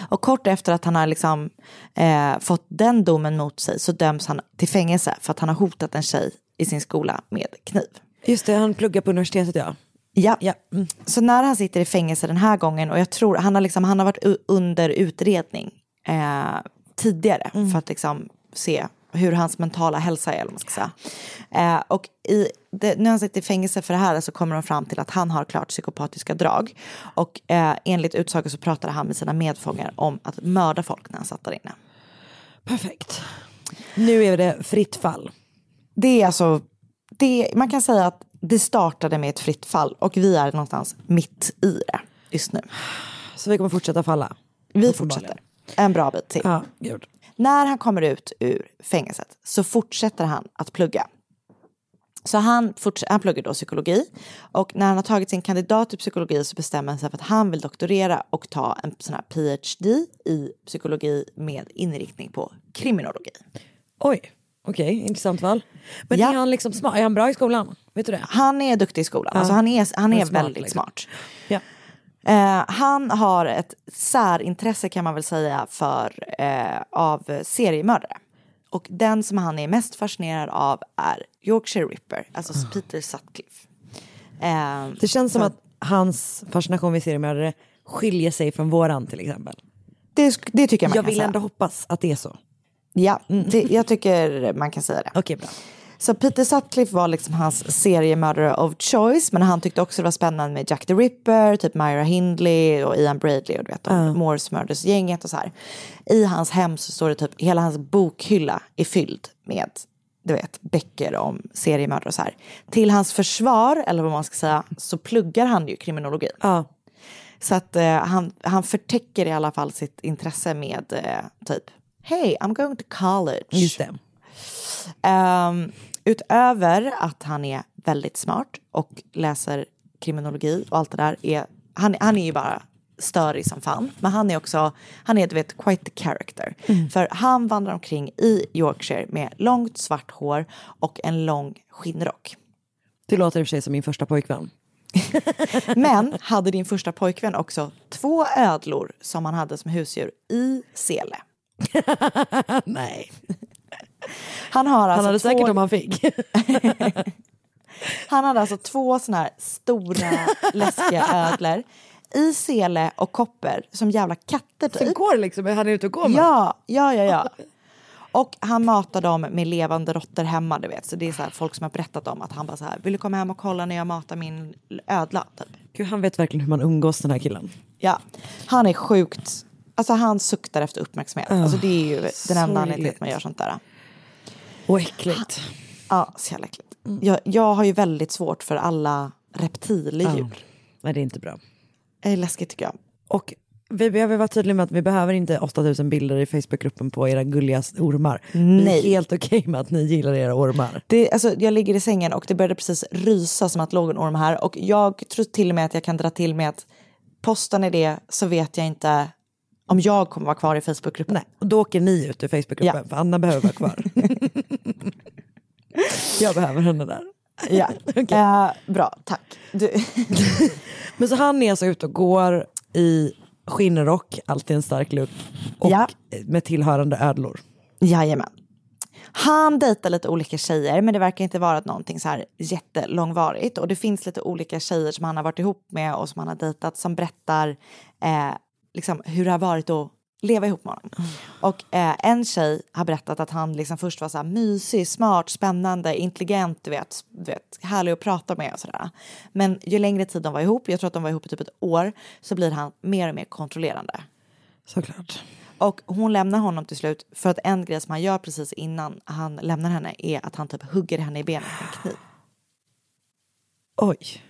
Och kort efter att han har liksom, eh, fått den domen mot sig så döms han till fängelse för att han har hotat en tjej i sin skola med kniv. Just det, han pluggar på universitetet ja. Ja. Ja, mm. Så när han sitter i fängelse den här gången och jag tror han har, liksom, han har varit under utredning eh, tidigare för att liksom se hur hans mentala hälsa är. Eller man ska säga. Eh, och i, det, när han sitter i fängelse för det här så kommer de fram till att han har klart psykopatiska drag. Och eh, enligt utsago så pratade han med sina medfångar om att mörda folk när han satt där inne. Perfekt. Nu är det fritt fall. Det är alltså, det, man kan säga att det startade med ett fritt fall och vi är någonstans mitt i det just nu. Så vi kommer fortsätta falla. Vi fortsätter en bra bit till. Ja, gud. När han kommer ut ur fängelset så fortsätter han att plugga. Så han, han pluggar då psykologi och när han har tagit sin kandidat i psykologi så bestämmer han sig för att han vill doktorera och ta en sån här PhD i psykologi med inriktning på kriminologi. Oj, okej, intressant val. Men Ja. är han liksom smart? Är han bra i skolan? Vet du det? Han är duktig i skolan, alltså han är, han Han är är smart, väldigt liksom. smart. Ja. Eh, han har ett särintresse kan man väl säga för eh, av seriemördare. Och den som han är mest fascinerad av är Yorkshire Ripper, alltså Peter Sutcliffe. Eh, Det känns som att hans fascination vid seriemördare skiljer sig från våran till exempel. det, det tycker jag man Jag kan vill säga. ändå hoppas att det är så. Ja, det, jag tycker man kan säga det. Okej, bra. Så Peter Sutcliffe var liksom hans seriemördare of choice men han tyckte också det var spännande med Jack the Ripper, typ Myra Hindley och Ian Bradley och du vet, de Morse Murders-gänget och så här. I hans hem så står det typ, hela hans bokhylla är fylld med du vet, böcker om seriemördare och så här. Till hans försvar, eller vad man ska säga, så pluggar han ju kriminologi. Ja. Så att eh, han, han förtäcker i alla fall sitt intresse med eh, typ, hey I'm going to college. Just det. Ehm, utöver att han är väldigt smart och läser kriminologi och allt det där. Är, han, han är ju bara störig som fan. Men han är också, han är du vet quite the character. För han vandrar omkring i Yorkshire med långt svart hår och en lång skinnrock. Det låter i och för sig som min första pojkvän. Men hade din första pojkvän också två ödlor som han hade som husdjur i sele. Nej. Han har alltså Han hade två... säkert om han fick. Han hade alltså två såna här stora läskiga ödlor i sele och kopper som jävla katter Som typ. går liksom, han är ute och går med. Ja, ja, ja, ja. Och han matar dem med levande råttor hemma, du vet. Så det är så folk som har berättat om att han bara så här, vill du komma hem och kolla när jag matar min ödla? Typ. Gud, han vet verkligen hur man umgås den här killen. Ja, han är sjukt, alltså han suktar efter uppmärksamhet. Alltså det är ju den enda anledningen till att man gör sånt där. Och äckligt. Ja, så jävla äckligt. Jag, jag har ju väldigt svårt för alla reptildjur. Nej, det är inte bra. Det är läskigt tycker jag. Och vi behöver vara tydliga med att vi behöver inte 8000 bilder i Facebookgruppen på era gulliga ormar. Det är Nej. helt okej med att ni gillar era ormar. Det, alltså, jag ligger i sängen och det började precis rysa som att låg en orm här. Och jag tror till och med att jag kan dra till med att postar ni det så vet jag inte om jag kommer vara kvar i Facebookgruppen. Nej, och då åker ni ut ur Facebookgruppen Ja. för Anna behöver vara kvar. jag behöver henne där. Ja. Eh, bra, tack. Du, Men så han är alltså ute och går i skinnrock, alltid en stark look, och Ja. med tillhörande ödlor. jajamän. Han dejtar lite olika tjejer men det verkar inte vara någonting så här jättelångvarigt. Och det finns lite olika tjejer som han har varit ihop med och som han har dejtat som berättar eh, liksom hur det har varit att leva ihop med honom. Och eh, en tjej har berättat att han liksom först var så här mysig, smart, spännande, intelligent, du vet, du vet, härlig att prata med och sådär. Men ju längre tid de var ihop, jag tror att de var ihop i typ ett år, så blir han mer och mer kontrollerande. Såklart. Och hon lämnar honom till slut för att en grej som han gör precis innan han lämnar henne är att han typ hugger henne i benet med en kniv. Oj.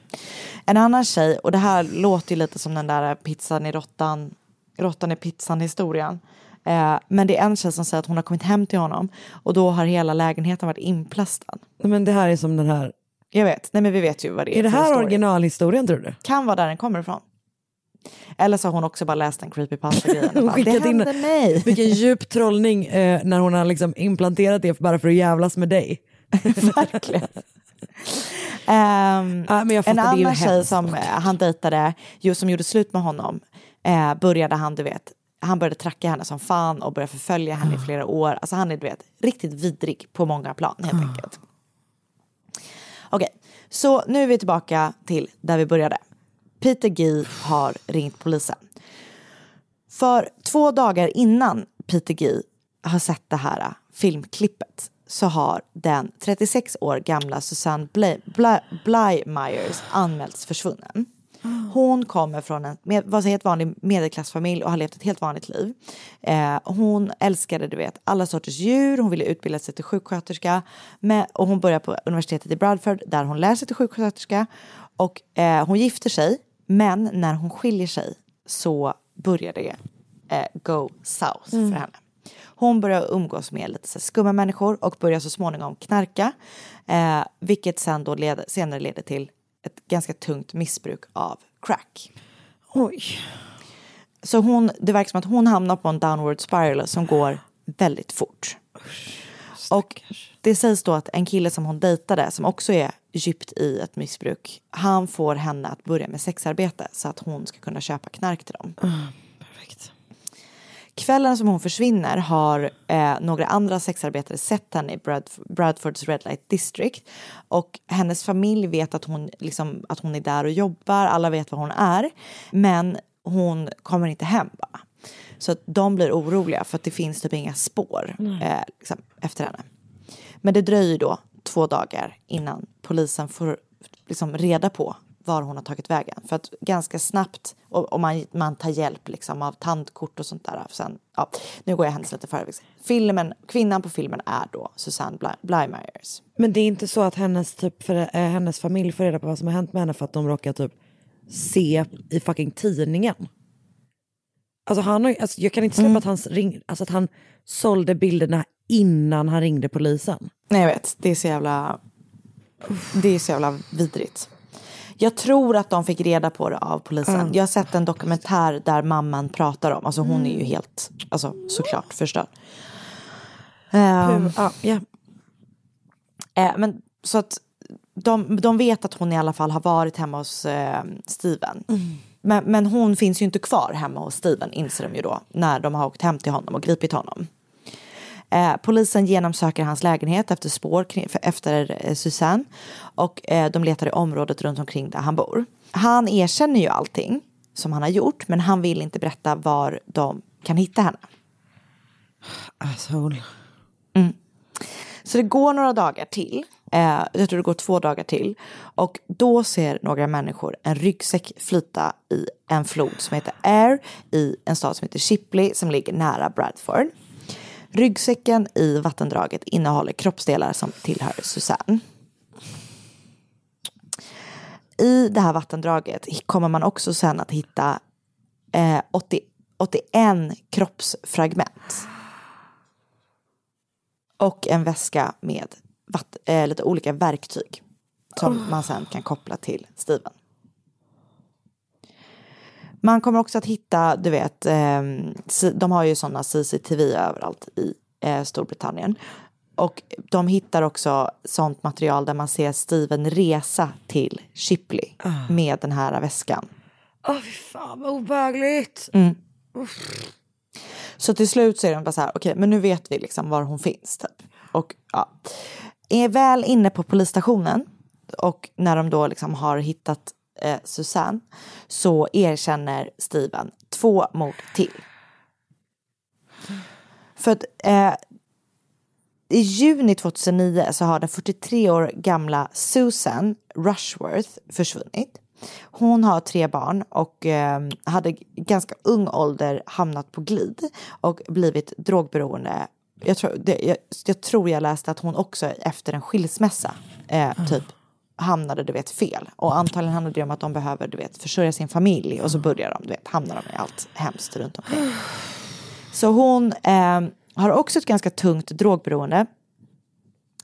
En annan tjej, och det här låter ju lite som den där pizzan i råttan, råttan i pizzan historien. Eh, men det är en tjej som säger att hon har kommit hem till honom och då har hela lägenheten varit inplastad. Nej, Men det här är som den här, Jag vet, nej men vi vet ju vad det är. är det här originalhistorien tror du? Kan vara där den kommer ifrån. Eller så har hon också bara läst en creepypasta-grejen. och Hon bara, Det in- hände mig. Vilken djup trollning eh, när hon har liksom implanterat det bara för att jävlas med dig. Verkligen. Men jag en annan tjej som också. eh, han dejtade, ju, som gjorde slut med honom, eh, började han, du vet, han började tracka henne som fan och började förfölja henne i flera år. Alltså han är, du vet, riktigt vidrig på många plan helt enkelt. Okej, så nu är vi tillbaka till där vi började. Peter G har ringt polisen. För två dagar innan Peter G har sett det här äh, filmklippet så har den 36 år gamla Susanne Bly, Bly, Blymyers anmälts försvunnen. Hon kommer från en med, en helt vanlig medelklassfamilj och har levt ett helt vanligt liv. Eh, hon älskade du vet, alla sorters djur, hon ville utbilda sig till sjuksköterska med, och hon börjar på universitetet i Bradford där hon lär sig till sjuksköterska. Och eh, hon gifter sig, men när hon skiljer sig så börjar det eh, go south för henne. Hon börjar umgås med lite så skumma människor och börjar så småningom knarka. Eh, vilket sen då leder, senare leder till ett ganska tungt missbruk av crack. Oj. Så hon, det verkar som att hon hamnar på en downward spiral som går väldigt fort. Och det sägs då att en kille som hon dejtade som också är djupt i ett missbruk. Han får henne att börja med sexarbete så att hon ska kunna köpa knark till dem. Perfekt. Kvällen som hon försvinner har eh, några andra sexarbetare sett henne i Bradf- Bradfords Red Light District. Och hennes familj vet att hon, liksom, att hon är där och jobbar, alla vet var hon är. Men hon kommer inte hem bara. Så de blir oroliga för att det finns typ inga spår eh, liksom, efter henne. Men det dröjer då två dagar innan polisen får liksom, reda på var hon har tagit vägen. För att ganska snabbt, och, och man, man tar hjälp liksom, av tandkort och sånt där. Sen, ja, nu går jag händelserna förväg. Filmen, kvinnan på filmen är då Susanne Bly, Blymyers. Men det är inte så att hennes, typ, för, eh, hennes familj får reda på vad som har hänt med henne för att de råkar typ se i fucking tidningen. Alltså han har, alltså jag kan inte släppa att, han ring, alltså att han sålde bilderna innan han ringde polisen. Nej jag vet, det är så jävla, det är så jävla vidrigt. Jag tror att de fick reda på det av polisen. Jag har sett en dokumentär där mamman pratar om, alltså hon är ju helt, alltså såklart förstörd. Ehm, Hur, ja, ja. Eh, men så att de, de vet att hon i alla fall har varit hemma hos eh, Steven. Men, men hon finns ju inte kvar hemma hos Steven inser de ju då när de har åkt hem till honom och gripit honom. Eh, polisen genomsöker hans lägenhet efter spår efter eh, Susanne och eh, de letar i området runt omkring där han bor. Han erkänner ju allting som han har gjort men han vill inte berätta var de kan hitta henne. Asshole. Så det går några dagar till. Eh, jag tror det går två dagar till. Och då ser några människor en ryggsäck flyta i en flod som heter Air i en stad som heter Shipley som ligger nära Bradford. Ryggsäcken i vattendraget innehåller kroppsdelar som tillhör Susanne. I det här vattendraget kommer man också sen att hitta eh, 80, 81 kroppsfragment. Och en väska med vatt- eh, lite olika verktyg som man sen kan koppla till Steven. Man kommer också att hitta, du vet, eh, C- de har ju sådana CCTV överallt i eh, Storbritannien. Och de hittar också sånt material där man ser Steven resa till Shipley med den här väskan. Åh fy fan vad obehagligt. Så till slut så är de bara så här, okej men nu vet vi liksom var hon finns typ. Och ja, är väl inne på polisstationen och när de då liksom har hittat eh, Susanne så erkänner Steven två mord till. För att eh, i juni 2009 så har den 43 år gamla Susan Rushworth försvunnit. Hon har tre barn och eh, hade i ganska ung ålder hamnat på glid och blivit drogberoende. Jag tror, det, jag, jag tror jag läste att hon också efter en skilsmässa eh, typ hamnade du vet fel. Och antagligen handlar det om att de behöver du vet försörja sin familj och så börjar de, du vet, hamnar de i allt hemskt runt omkring. Så hon eh, har också ett ganska tungt drogberoende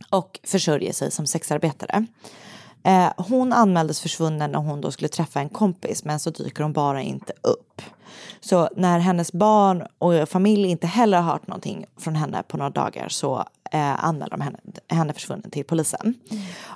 och försörjer sig som sexarbetare. Eh, hon anmäldes försvunnen när hon då skulle träffa en kompis men så dyker hon bara inte upp. Så när hennes barn och familj inte heller har hört någonting från henne på några dagar så eh, anmäler de henne, henne försvunnen till polisen.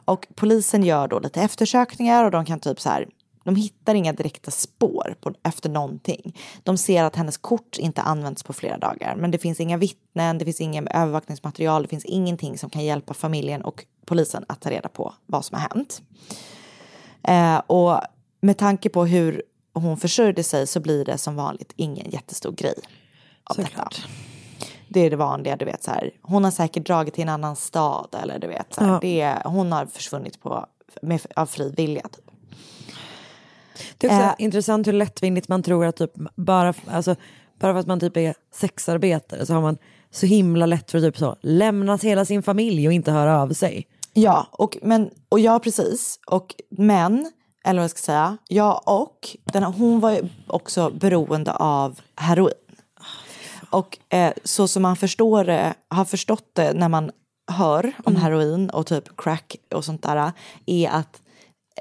Och polisen gör då lite eftersökningar och de kan typ så här de hittar inga direkta spår på, efter någonting. De ser att hennes kort inte används på flera dagar. Men det finns inga vittnen, det finns inget övervakningsmaterial, det finns ingenting som kan hjälpa familjen och polisen att ta reda på vad som har hänt. Eh, och med tanke på hur hon försörjde sig så blir det som vanligt ingen jättestor grej av detta. Det är det vanliga, du vet så här. Hon har säkert dragit till en annan stad eller du vet så här. Ja. Det är, hon har försvunnit på, med, av fri vilja. Typ. Det är också Eh. intressant hur lättvindigt man tror att typ bara, alltså, bara för att man typ är sexarbetare så har man så himla lätt för att typ så lämna hela sin familj och inte höra av sig. Ja, och, men, och ja precis. Och, men, eller vad jag ska säga, ja och den, hon var ju också beroende av heroin. Och eh, så som man förstår det, har förstått det när man hör om heroin och typ crack och sånt där är att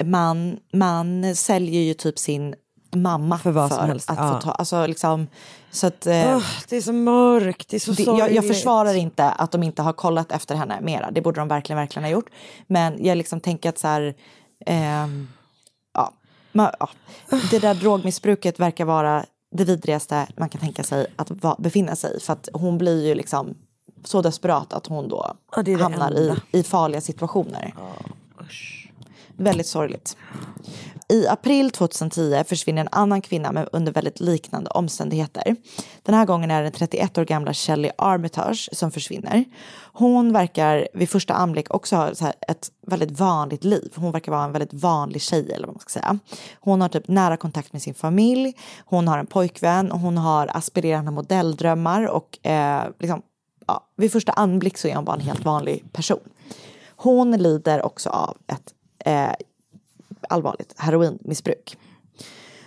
man, man säljer ju typ sin mamma För vad som helst, att ja. få ta, alltså liksom så att eh, Åh, det är så mörkt, det är så det, jag, jag försvarar inte att de inte har kollat efter henne mera. Det borde de verkligen, verkligen ha gjort. Men jag liksom tänker att så här, ehm, ja, ma, ja, det där drogmissbruket verkar vara det vidrigaste man kan tänka sig att va, befinna sig i. För att hon blir ju liksom så desperat att hon då Ja, det är det hamnar i, enda. i farliga situationer. Väldigt sorgligt. I april 2010 försvinner en annan kvinna med under väldigt liknande omständigheter. Den här gången är det 31 år gamla Shelley Armitage som försvinner. Hon verkar vid första anblick också ha så här ett väldigt vanligt liv. Hon verkar vara en väldigt vanlig tjej eller vad man ska säga. Hon har typ nära kontakt med sin familj. Hon har en pojkvän. Hon har aspirerande modelldrömmar och eh, liksom, ja, vid första anblick så är hon bara en helt vanlig person. Hon lider också av ett eh, allvarligt heroinmissbruk.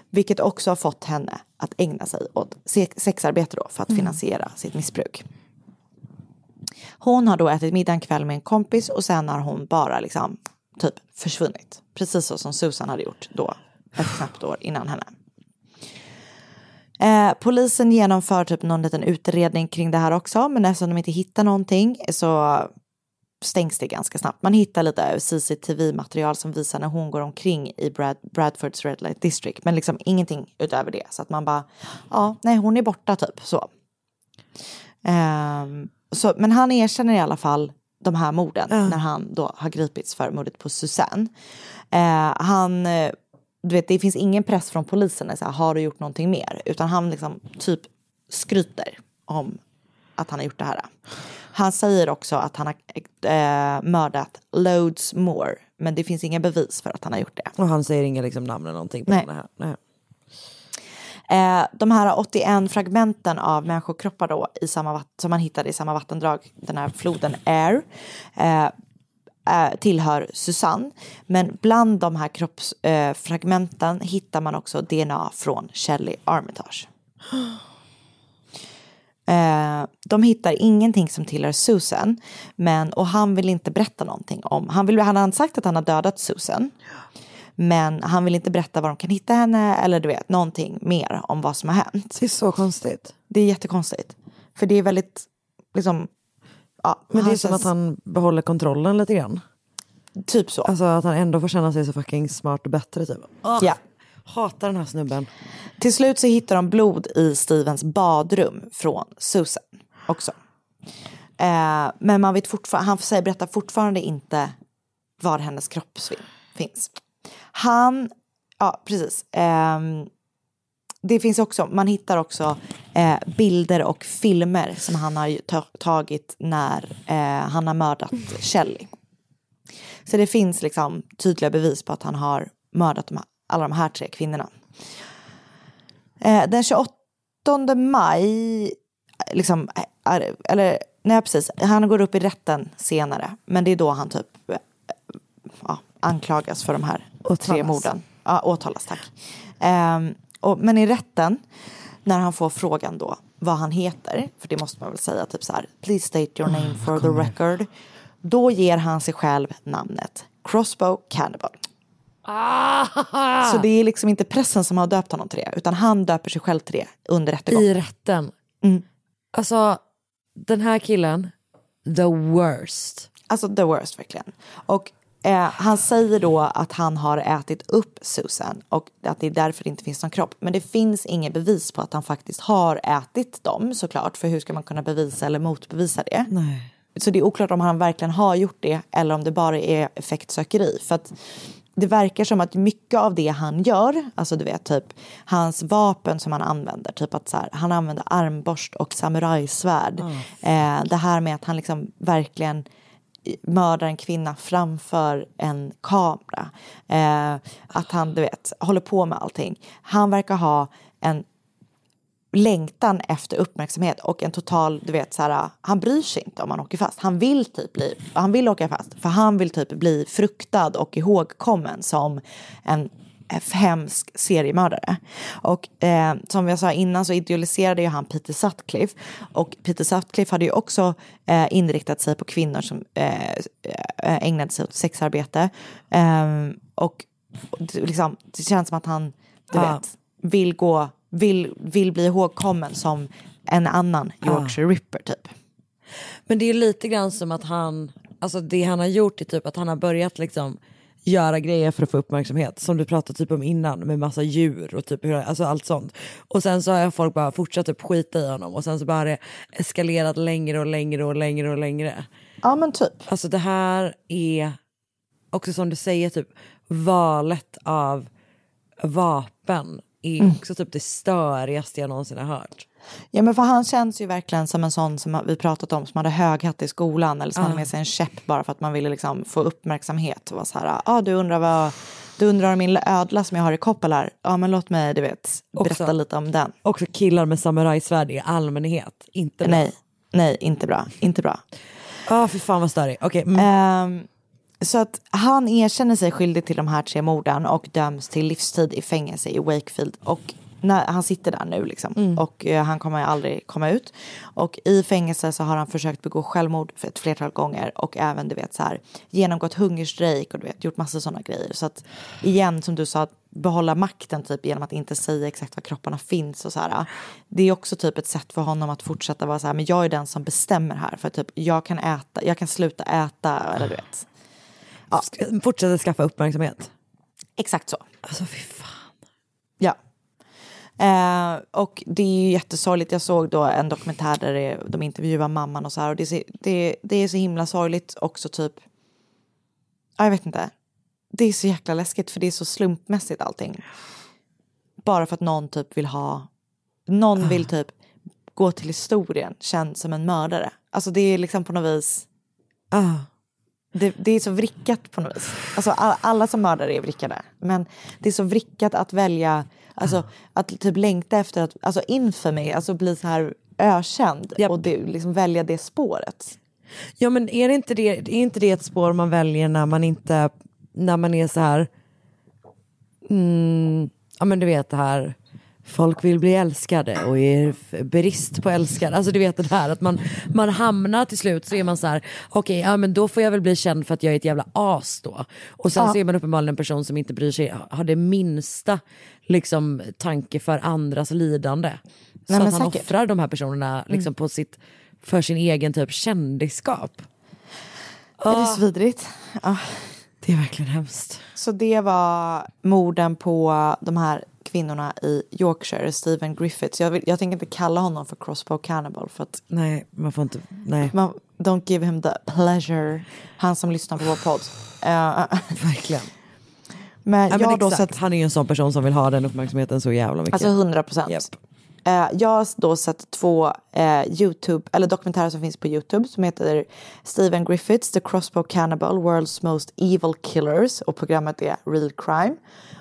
Vilket också har fått henne att ägna sig åt se- sexarbete då för att finansiera sitt missbruk. Hon har då ätit middag en kväll med en kompis och sen har hon bara liksom typ försvunnit. Precis så som Susan hade gjort då ett knappt år innan henne. Eh, polisen genomför typ någon liten utredning kring det här också men eftersom de inte hittar någonting så stängs det ganska snabbt. Man hittar lite CCTV-material som visar när hon går omkring i Brad, Bradfords Red Light District men liksom ingenting utöver det så att man bara ja, nej hon är borta typ så. Ehm, så men han erkänner i alla fall de här morden när han då har gripits för mordet på Susanne. Eh, han, eh, du vet det finns ingen press från polisen, så här, har du gjort någonting mer? Utan han liksom typ skryter om att han har gjort det här. Han säger också att han har eh, mördat loads more. Men det finns inga bevis för att han har gjort det. Och han säger inga liksom, namn eller någonting på Nej. den här. Nej. Eh, de här 81 fragmenten av människokroppar då i samma som man hittade i samma vattendrag, den här floden Air, eh, eh, tillhör Susanne. Men bland de här kroppsfragmenten eh, hittar man också DNA från Shelley Armitage. Eh, de hittar ingenting som tillhör Susan, men, och han vill inte berätta någonting om, han, vill, han har sagt att han har dödat Susan, men han vill inte berätta var de kan hitta henne eller du vet någonting mer om vad som har hänt. Det är så konstigt. Det är jättekonstigt. För det är väldigt, liksom, ja, Men det är som att han behåller kontrollen lite grann. Typ så. Alltså att han ändå får känna sig så fucking smart och bättre typ. Ja. Hatar den här snubben. Till slut så hittar de blod i Stevens badrum från Susan också. Eh, men man vet fortfarande, han säger, berättar fortfarande inte var hennes kropp finns. Han, ja precis. Eh, det finns också, man hittar också eh, bilder och filmer som han har tagit när eh, han har mördat Shelley. Så det finns liksom tydliga bevis på att han har mördat de här, alla de här tre kvinnorna. Eh, den 28 maj, liksom, är, eller nej precis, han går upp i rätten senare. Men det är då han typ eh, ja, anklagas för de här tre Åtalas. morden. Ja, åtalas, tack. Ehm, och, men i rätten, när han får frågan då vad han heter, för det måste man väl säga, typ så här, please state your name for the record. Då ger han sig själv namnet Crossbow Cannibal. Så det är liksom inte pressen som har döpt honom till det, utan han döper sig själv till det under rättegång. I rätten. Mm. Alltså den här killen, the worst. Alltså the worst verkligen. Och eh, han säger då att han har ätit upp Susan och att det är därför det inte finns någon kropp. Men det finns inget bevis på att han faktiskt har ätit dem såklart. För hur ska man kunna bevisa eller motbevisa det? Nej. Så det är oklart om han verkligen har gjort det eller om det bara är effektsökeri. För att det verkar som att mycket av det han gör, alltså du vet typ hans vapen som han använder, typ att så här, han använder armborst och samurajsvärd. eh, det här med att han liksom verkligen mördar en kvinna framför en kamera. Eh, att han, du vet, håller på med allting. Han verkar ha en längtan efter uppmärksamhet och en total, du vet så här, han bryr sig inte om han åker fast. Han vill typ bli, han vill åka fast för han vill typ bli fruktad och ihågkommen som en hemsk seriemördare. Och eh, som jag sa innan så idealiserade ju han Peter Sutcliffe och Peter Sutcliffe hade ju också eh, inriktat sig på kvinnor som eh, eh, ägnade sig åt sexarbete. Eh, och liksom, det känns som att han, du Ja. vet, vill gå, vill, vill bli ihågkommen som en annan Yorkshire Ripper typ. Men det är lite grann som att han, alltså det han har gjort är typ att han har börjat liksom göra grejer för att få uppmärksamhet som du pratade typ om innan med massa djur och typ alltså allt sånt. Och sen så har folk bara fortsatt typ skita i honom och sen så bara har det eskalerat längre och längre och längre och längre. Ja men typ. Alltså det här är också som du säger typ valet av vapen är Mm. också typ det störigaste jag någonsin har hört. Ja men för han känns ju verkligen som en sån som vi pratat om som hade hög hatt i skolan eller som hade med sig en käpp bara för att man ville liksom få uppmärksamhet. Och var så här, ja ah, du undrar vad, du undrar om min ödla som jag har i koppel här. Ja men låt mig du vet berätta Också- lite om den. Också killar med samurajsvärd i allmänhet. Inte bra. Nej, nej inte bra, inte bra. Ah, fy fan vad störig. Okej, mm. Ehm, så att han erkänner sig skyldig till de här tre morden och döms till livstid i fängelse i Wakefield. Och när, han sitter där nu liksom. Och eh, han kommer aldrig komma ut. Och i fängelse så har han försökt begå självmord för ett flertal gånger. Och även du vet så här genomgått hungerstrejk och du vet gjort massa sådana grejer. Så att igen som du sa, behålla makten typ genom att inte säga exakt var kropparna finns och så här. Det är också typ ett sätt för honom att fortsätta vara så här, men jag är den som bestämmer här. För typ jag kan äta, jag kan sluta äta eller du vet. Ja, Fortsätter skaffa uppmärksamhet. exakt så. Alltså fy fan. Ja. Eh, och det är ju jättesorgligt. Jag såg då en dokumentär där det, de intervjuar mamman och så här. Och det, är så- det, det är så himla sorgligt också typ. Ja, jag vet inte. Det är så jäkla läskigt för det är så slumpmässigt allting. Bara för att någon typ vill ha. Någon vill typ gå till historien känd som en mördare. Alltså det är liksom på något vis, Ah. Det, det är så vrickat på något vis. Alltså all, alla som mördar är vrickade. Men det är så vrickat att välja, alltså att typ längta efter att, alltså infamy, alltså bli så här ökänd Japp. och det, liksom välja det spåret. Ja men är det inte det, är inte det ett spår man väljer när man inte, när man är så här, mm, ja men du vet det här, folk vill bli älskade och är brist på älskade. Alltså du vet det här att man, man hamnar till slut så är man så här, okej ja men då får jag väl bli känd för att jag är ett jävla as då. Och sen Ja. så är man uppenbarligen en person som inte bryr sig, har det minsta liksom tanke för andras lidande. Så Nej, att han säkert. offrar de här personerna liksom på sitt, för sin egen typ kändisskap. Är det så vidrigt? Ja. Det är verkligen hemskt. Så det var morden på de här kvinnorna i Yorkshire, Stephen Griffiths. Jag, vill, jag tänker inte kalla honom för crossbow cannibal för att Nej, man får inte, nej, man, don't give him the pleasure. Han som lyssnar på vår podd. Eh, verkligen. men Ja, jag men har då exakt. sett, Han är ju en sån person som vill ha den uppmärksamheten så jävla mycket. alltså 100 procent. Japp. Eh, jag har då sett två eh, YouTube, eller dokumentärer som finns på YouTube som heter Steven Griffiths, The Crossbow Cannibal, World's Most Evil Killers och programmet är Real Crime.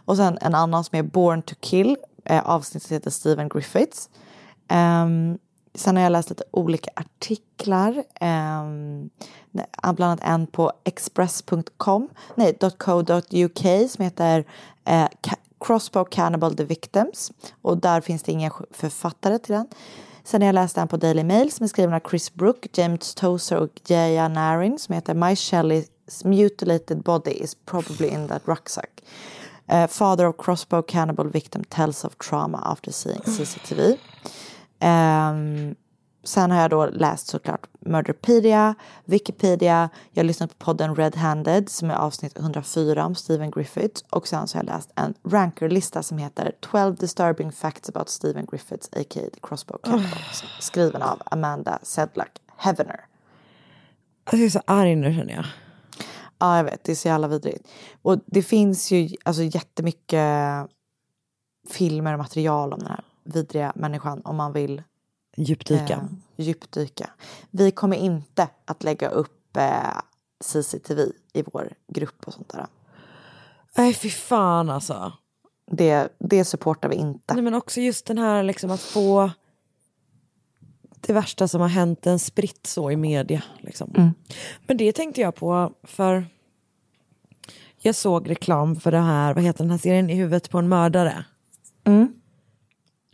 Och sen en annan som är Born to Kill, eh, avsnittet heter Steven Griffiths. Ehm, sen har jag läst lite olika artiklar, eh, bland annat en på express.com, nej, .co.uk som heter eh, Crossbow Cannibal the Victims och där finns det ingen författare till den. Sen har jag läst den på Daily Mail som är skriven av Chris Brook, James Tozer och Jaya Narin som heter My Shelley's mutilated body is probably in that rucksack. Uh, father of crossbow cannibal victim tells of trauma after seeing CCTV. Um, ehm, sen har jag då läst såklart Murderpedia, Wikipedia, jag har lyssnat på podden Red Handed som är avsnitt 104 om Stephen Griffiths och sen så har jag läst en rankerlista som heter 12 disturbing facts about Stephen Griffiths a.k.a. the crossbow cannibal skriven av Amanda Sedlak Heavener. Alltså, jag är så arg nu känner jag. Ja, jag vet. Det är så jävla vidrigt. Och det finns ju alltså jättemycket filmer och material om den här vidriga människan om man vill Djupdyka. eh, djupdyka. Vi kommer inte att lägga upp eh, CCTV i vår grupp och sånt där. Nej fy fan alltså. Det, det supportar vi inte. Nej, men också just den här liksom att få det värsta som har hänt en spritt så i media. Liksom. Mm. Men det tänkte jag på för jag såg reklam för det här, vad heter den här serien, I huvudet på en mördare. Mm.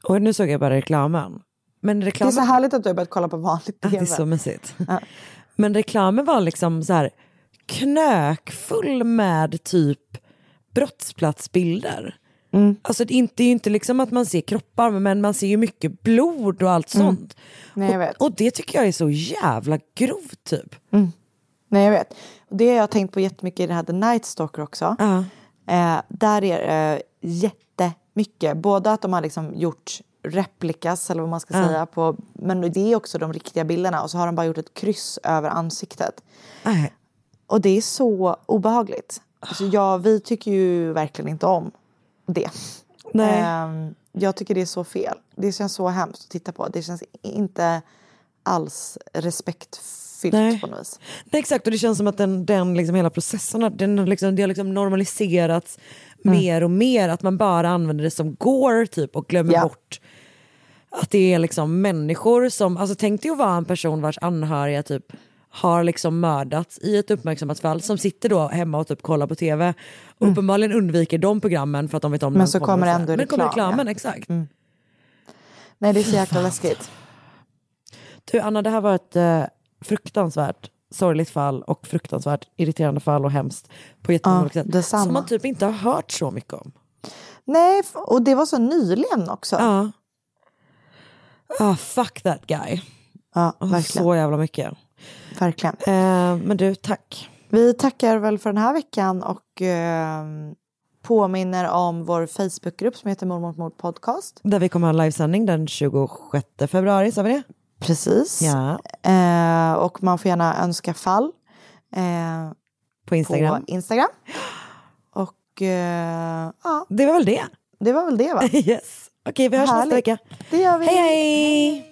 Och nu såg jag bara reklamen. Men Det är reklamen, så härligt att du har börjat kolla på vanligt Ja, det tv. är så mysigt. Men reklamen var liksom så här knökfull med typ brottsplatsbilder. Mm. Alltså det är inte, det är ju inte liksom att man ser kroppar men man ser ju mycket blod och allt sånt. Mm. Nej, jag vet. Och, och det tycker jag är så jävla grovt typ. Nej, jag vet. Och det har jag tänkt på jättemycket i den här The Night Stalker också. Ja. Eh, där är det eh, jättemycket. Både att de har liksom gjort replikas eller vad man ska Ja. säga. På, men det är också de riktiga bilderna. Och så har de bara gjort ett kryss över ansiktet. Nej. Och det är så obehagligt. Alltså jag, vi tycker ju verkligen inte om det. Ehm, jag tycker det är så fel. Det känns så hemskt att titta på. Det känns inte alls respektfyllt Nej. på något vis. Nej, exakt, och det känns som att den, den liksom hela processen den liksom, det har liksom normaliserats mer och mer. Att man bara använder det som går typ och glömmer Ja. bort att det är liksom människor som, alltså tänk dig att vara en person vars anhöriga typ har liksom mördats i ett uppmärksammat fall som sitter då hemma och typ kollar på tv och uppenbarligen undviker de programmen för att de vet om Mm. Men så kommer ändå Men kommer reklam, reklamen, ja. exakt. Nej, det är så jäkla läskigt. Du Anna, det här var ett eh, fruktansvärt sorgligt fall och fruktansvärt irriterande fall och hemskt på jättemånga Ja, sätt. Som man typ inte har hört så mycket om. Nej, och det var så nyligen också. Ja. Ah, fuck that guy. Ja, Oh, verkligen. så jävla mycket. verkligen. Eh, men du, tack. Vi tackar väl för den här veckan och eh, påminner om vår Facebookgrupp som heter Mord mot mord podcast. Där vi kommer ha en livesändning den 26 februari, sa vi det? Precis. Ja. Eh, och man får gärna önska fall eh, På Instagram. på Instagram. Och eh, ja, Det var väl det. det var väl det va? yes. Okej, vi hörs nästa Härligt. vecka. Det gör vi. Hej hej!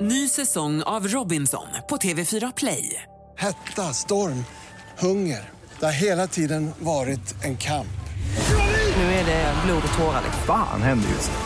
Ny säsong av Robinson på TV4 Play. Hetta, storm, hunger. Det har hela tiden varit en kamp. Nu är det blod och tårar. Fan händer just nu.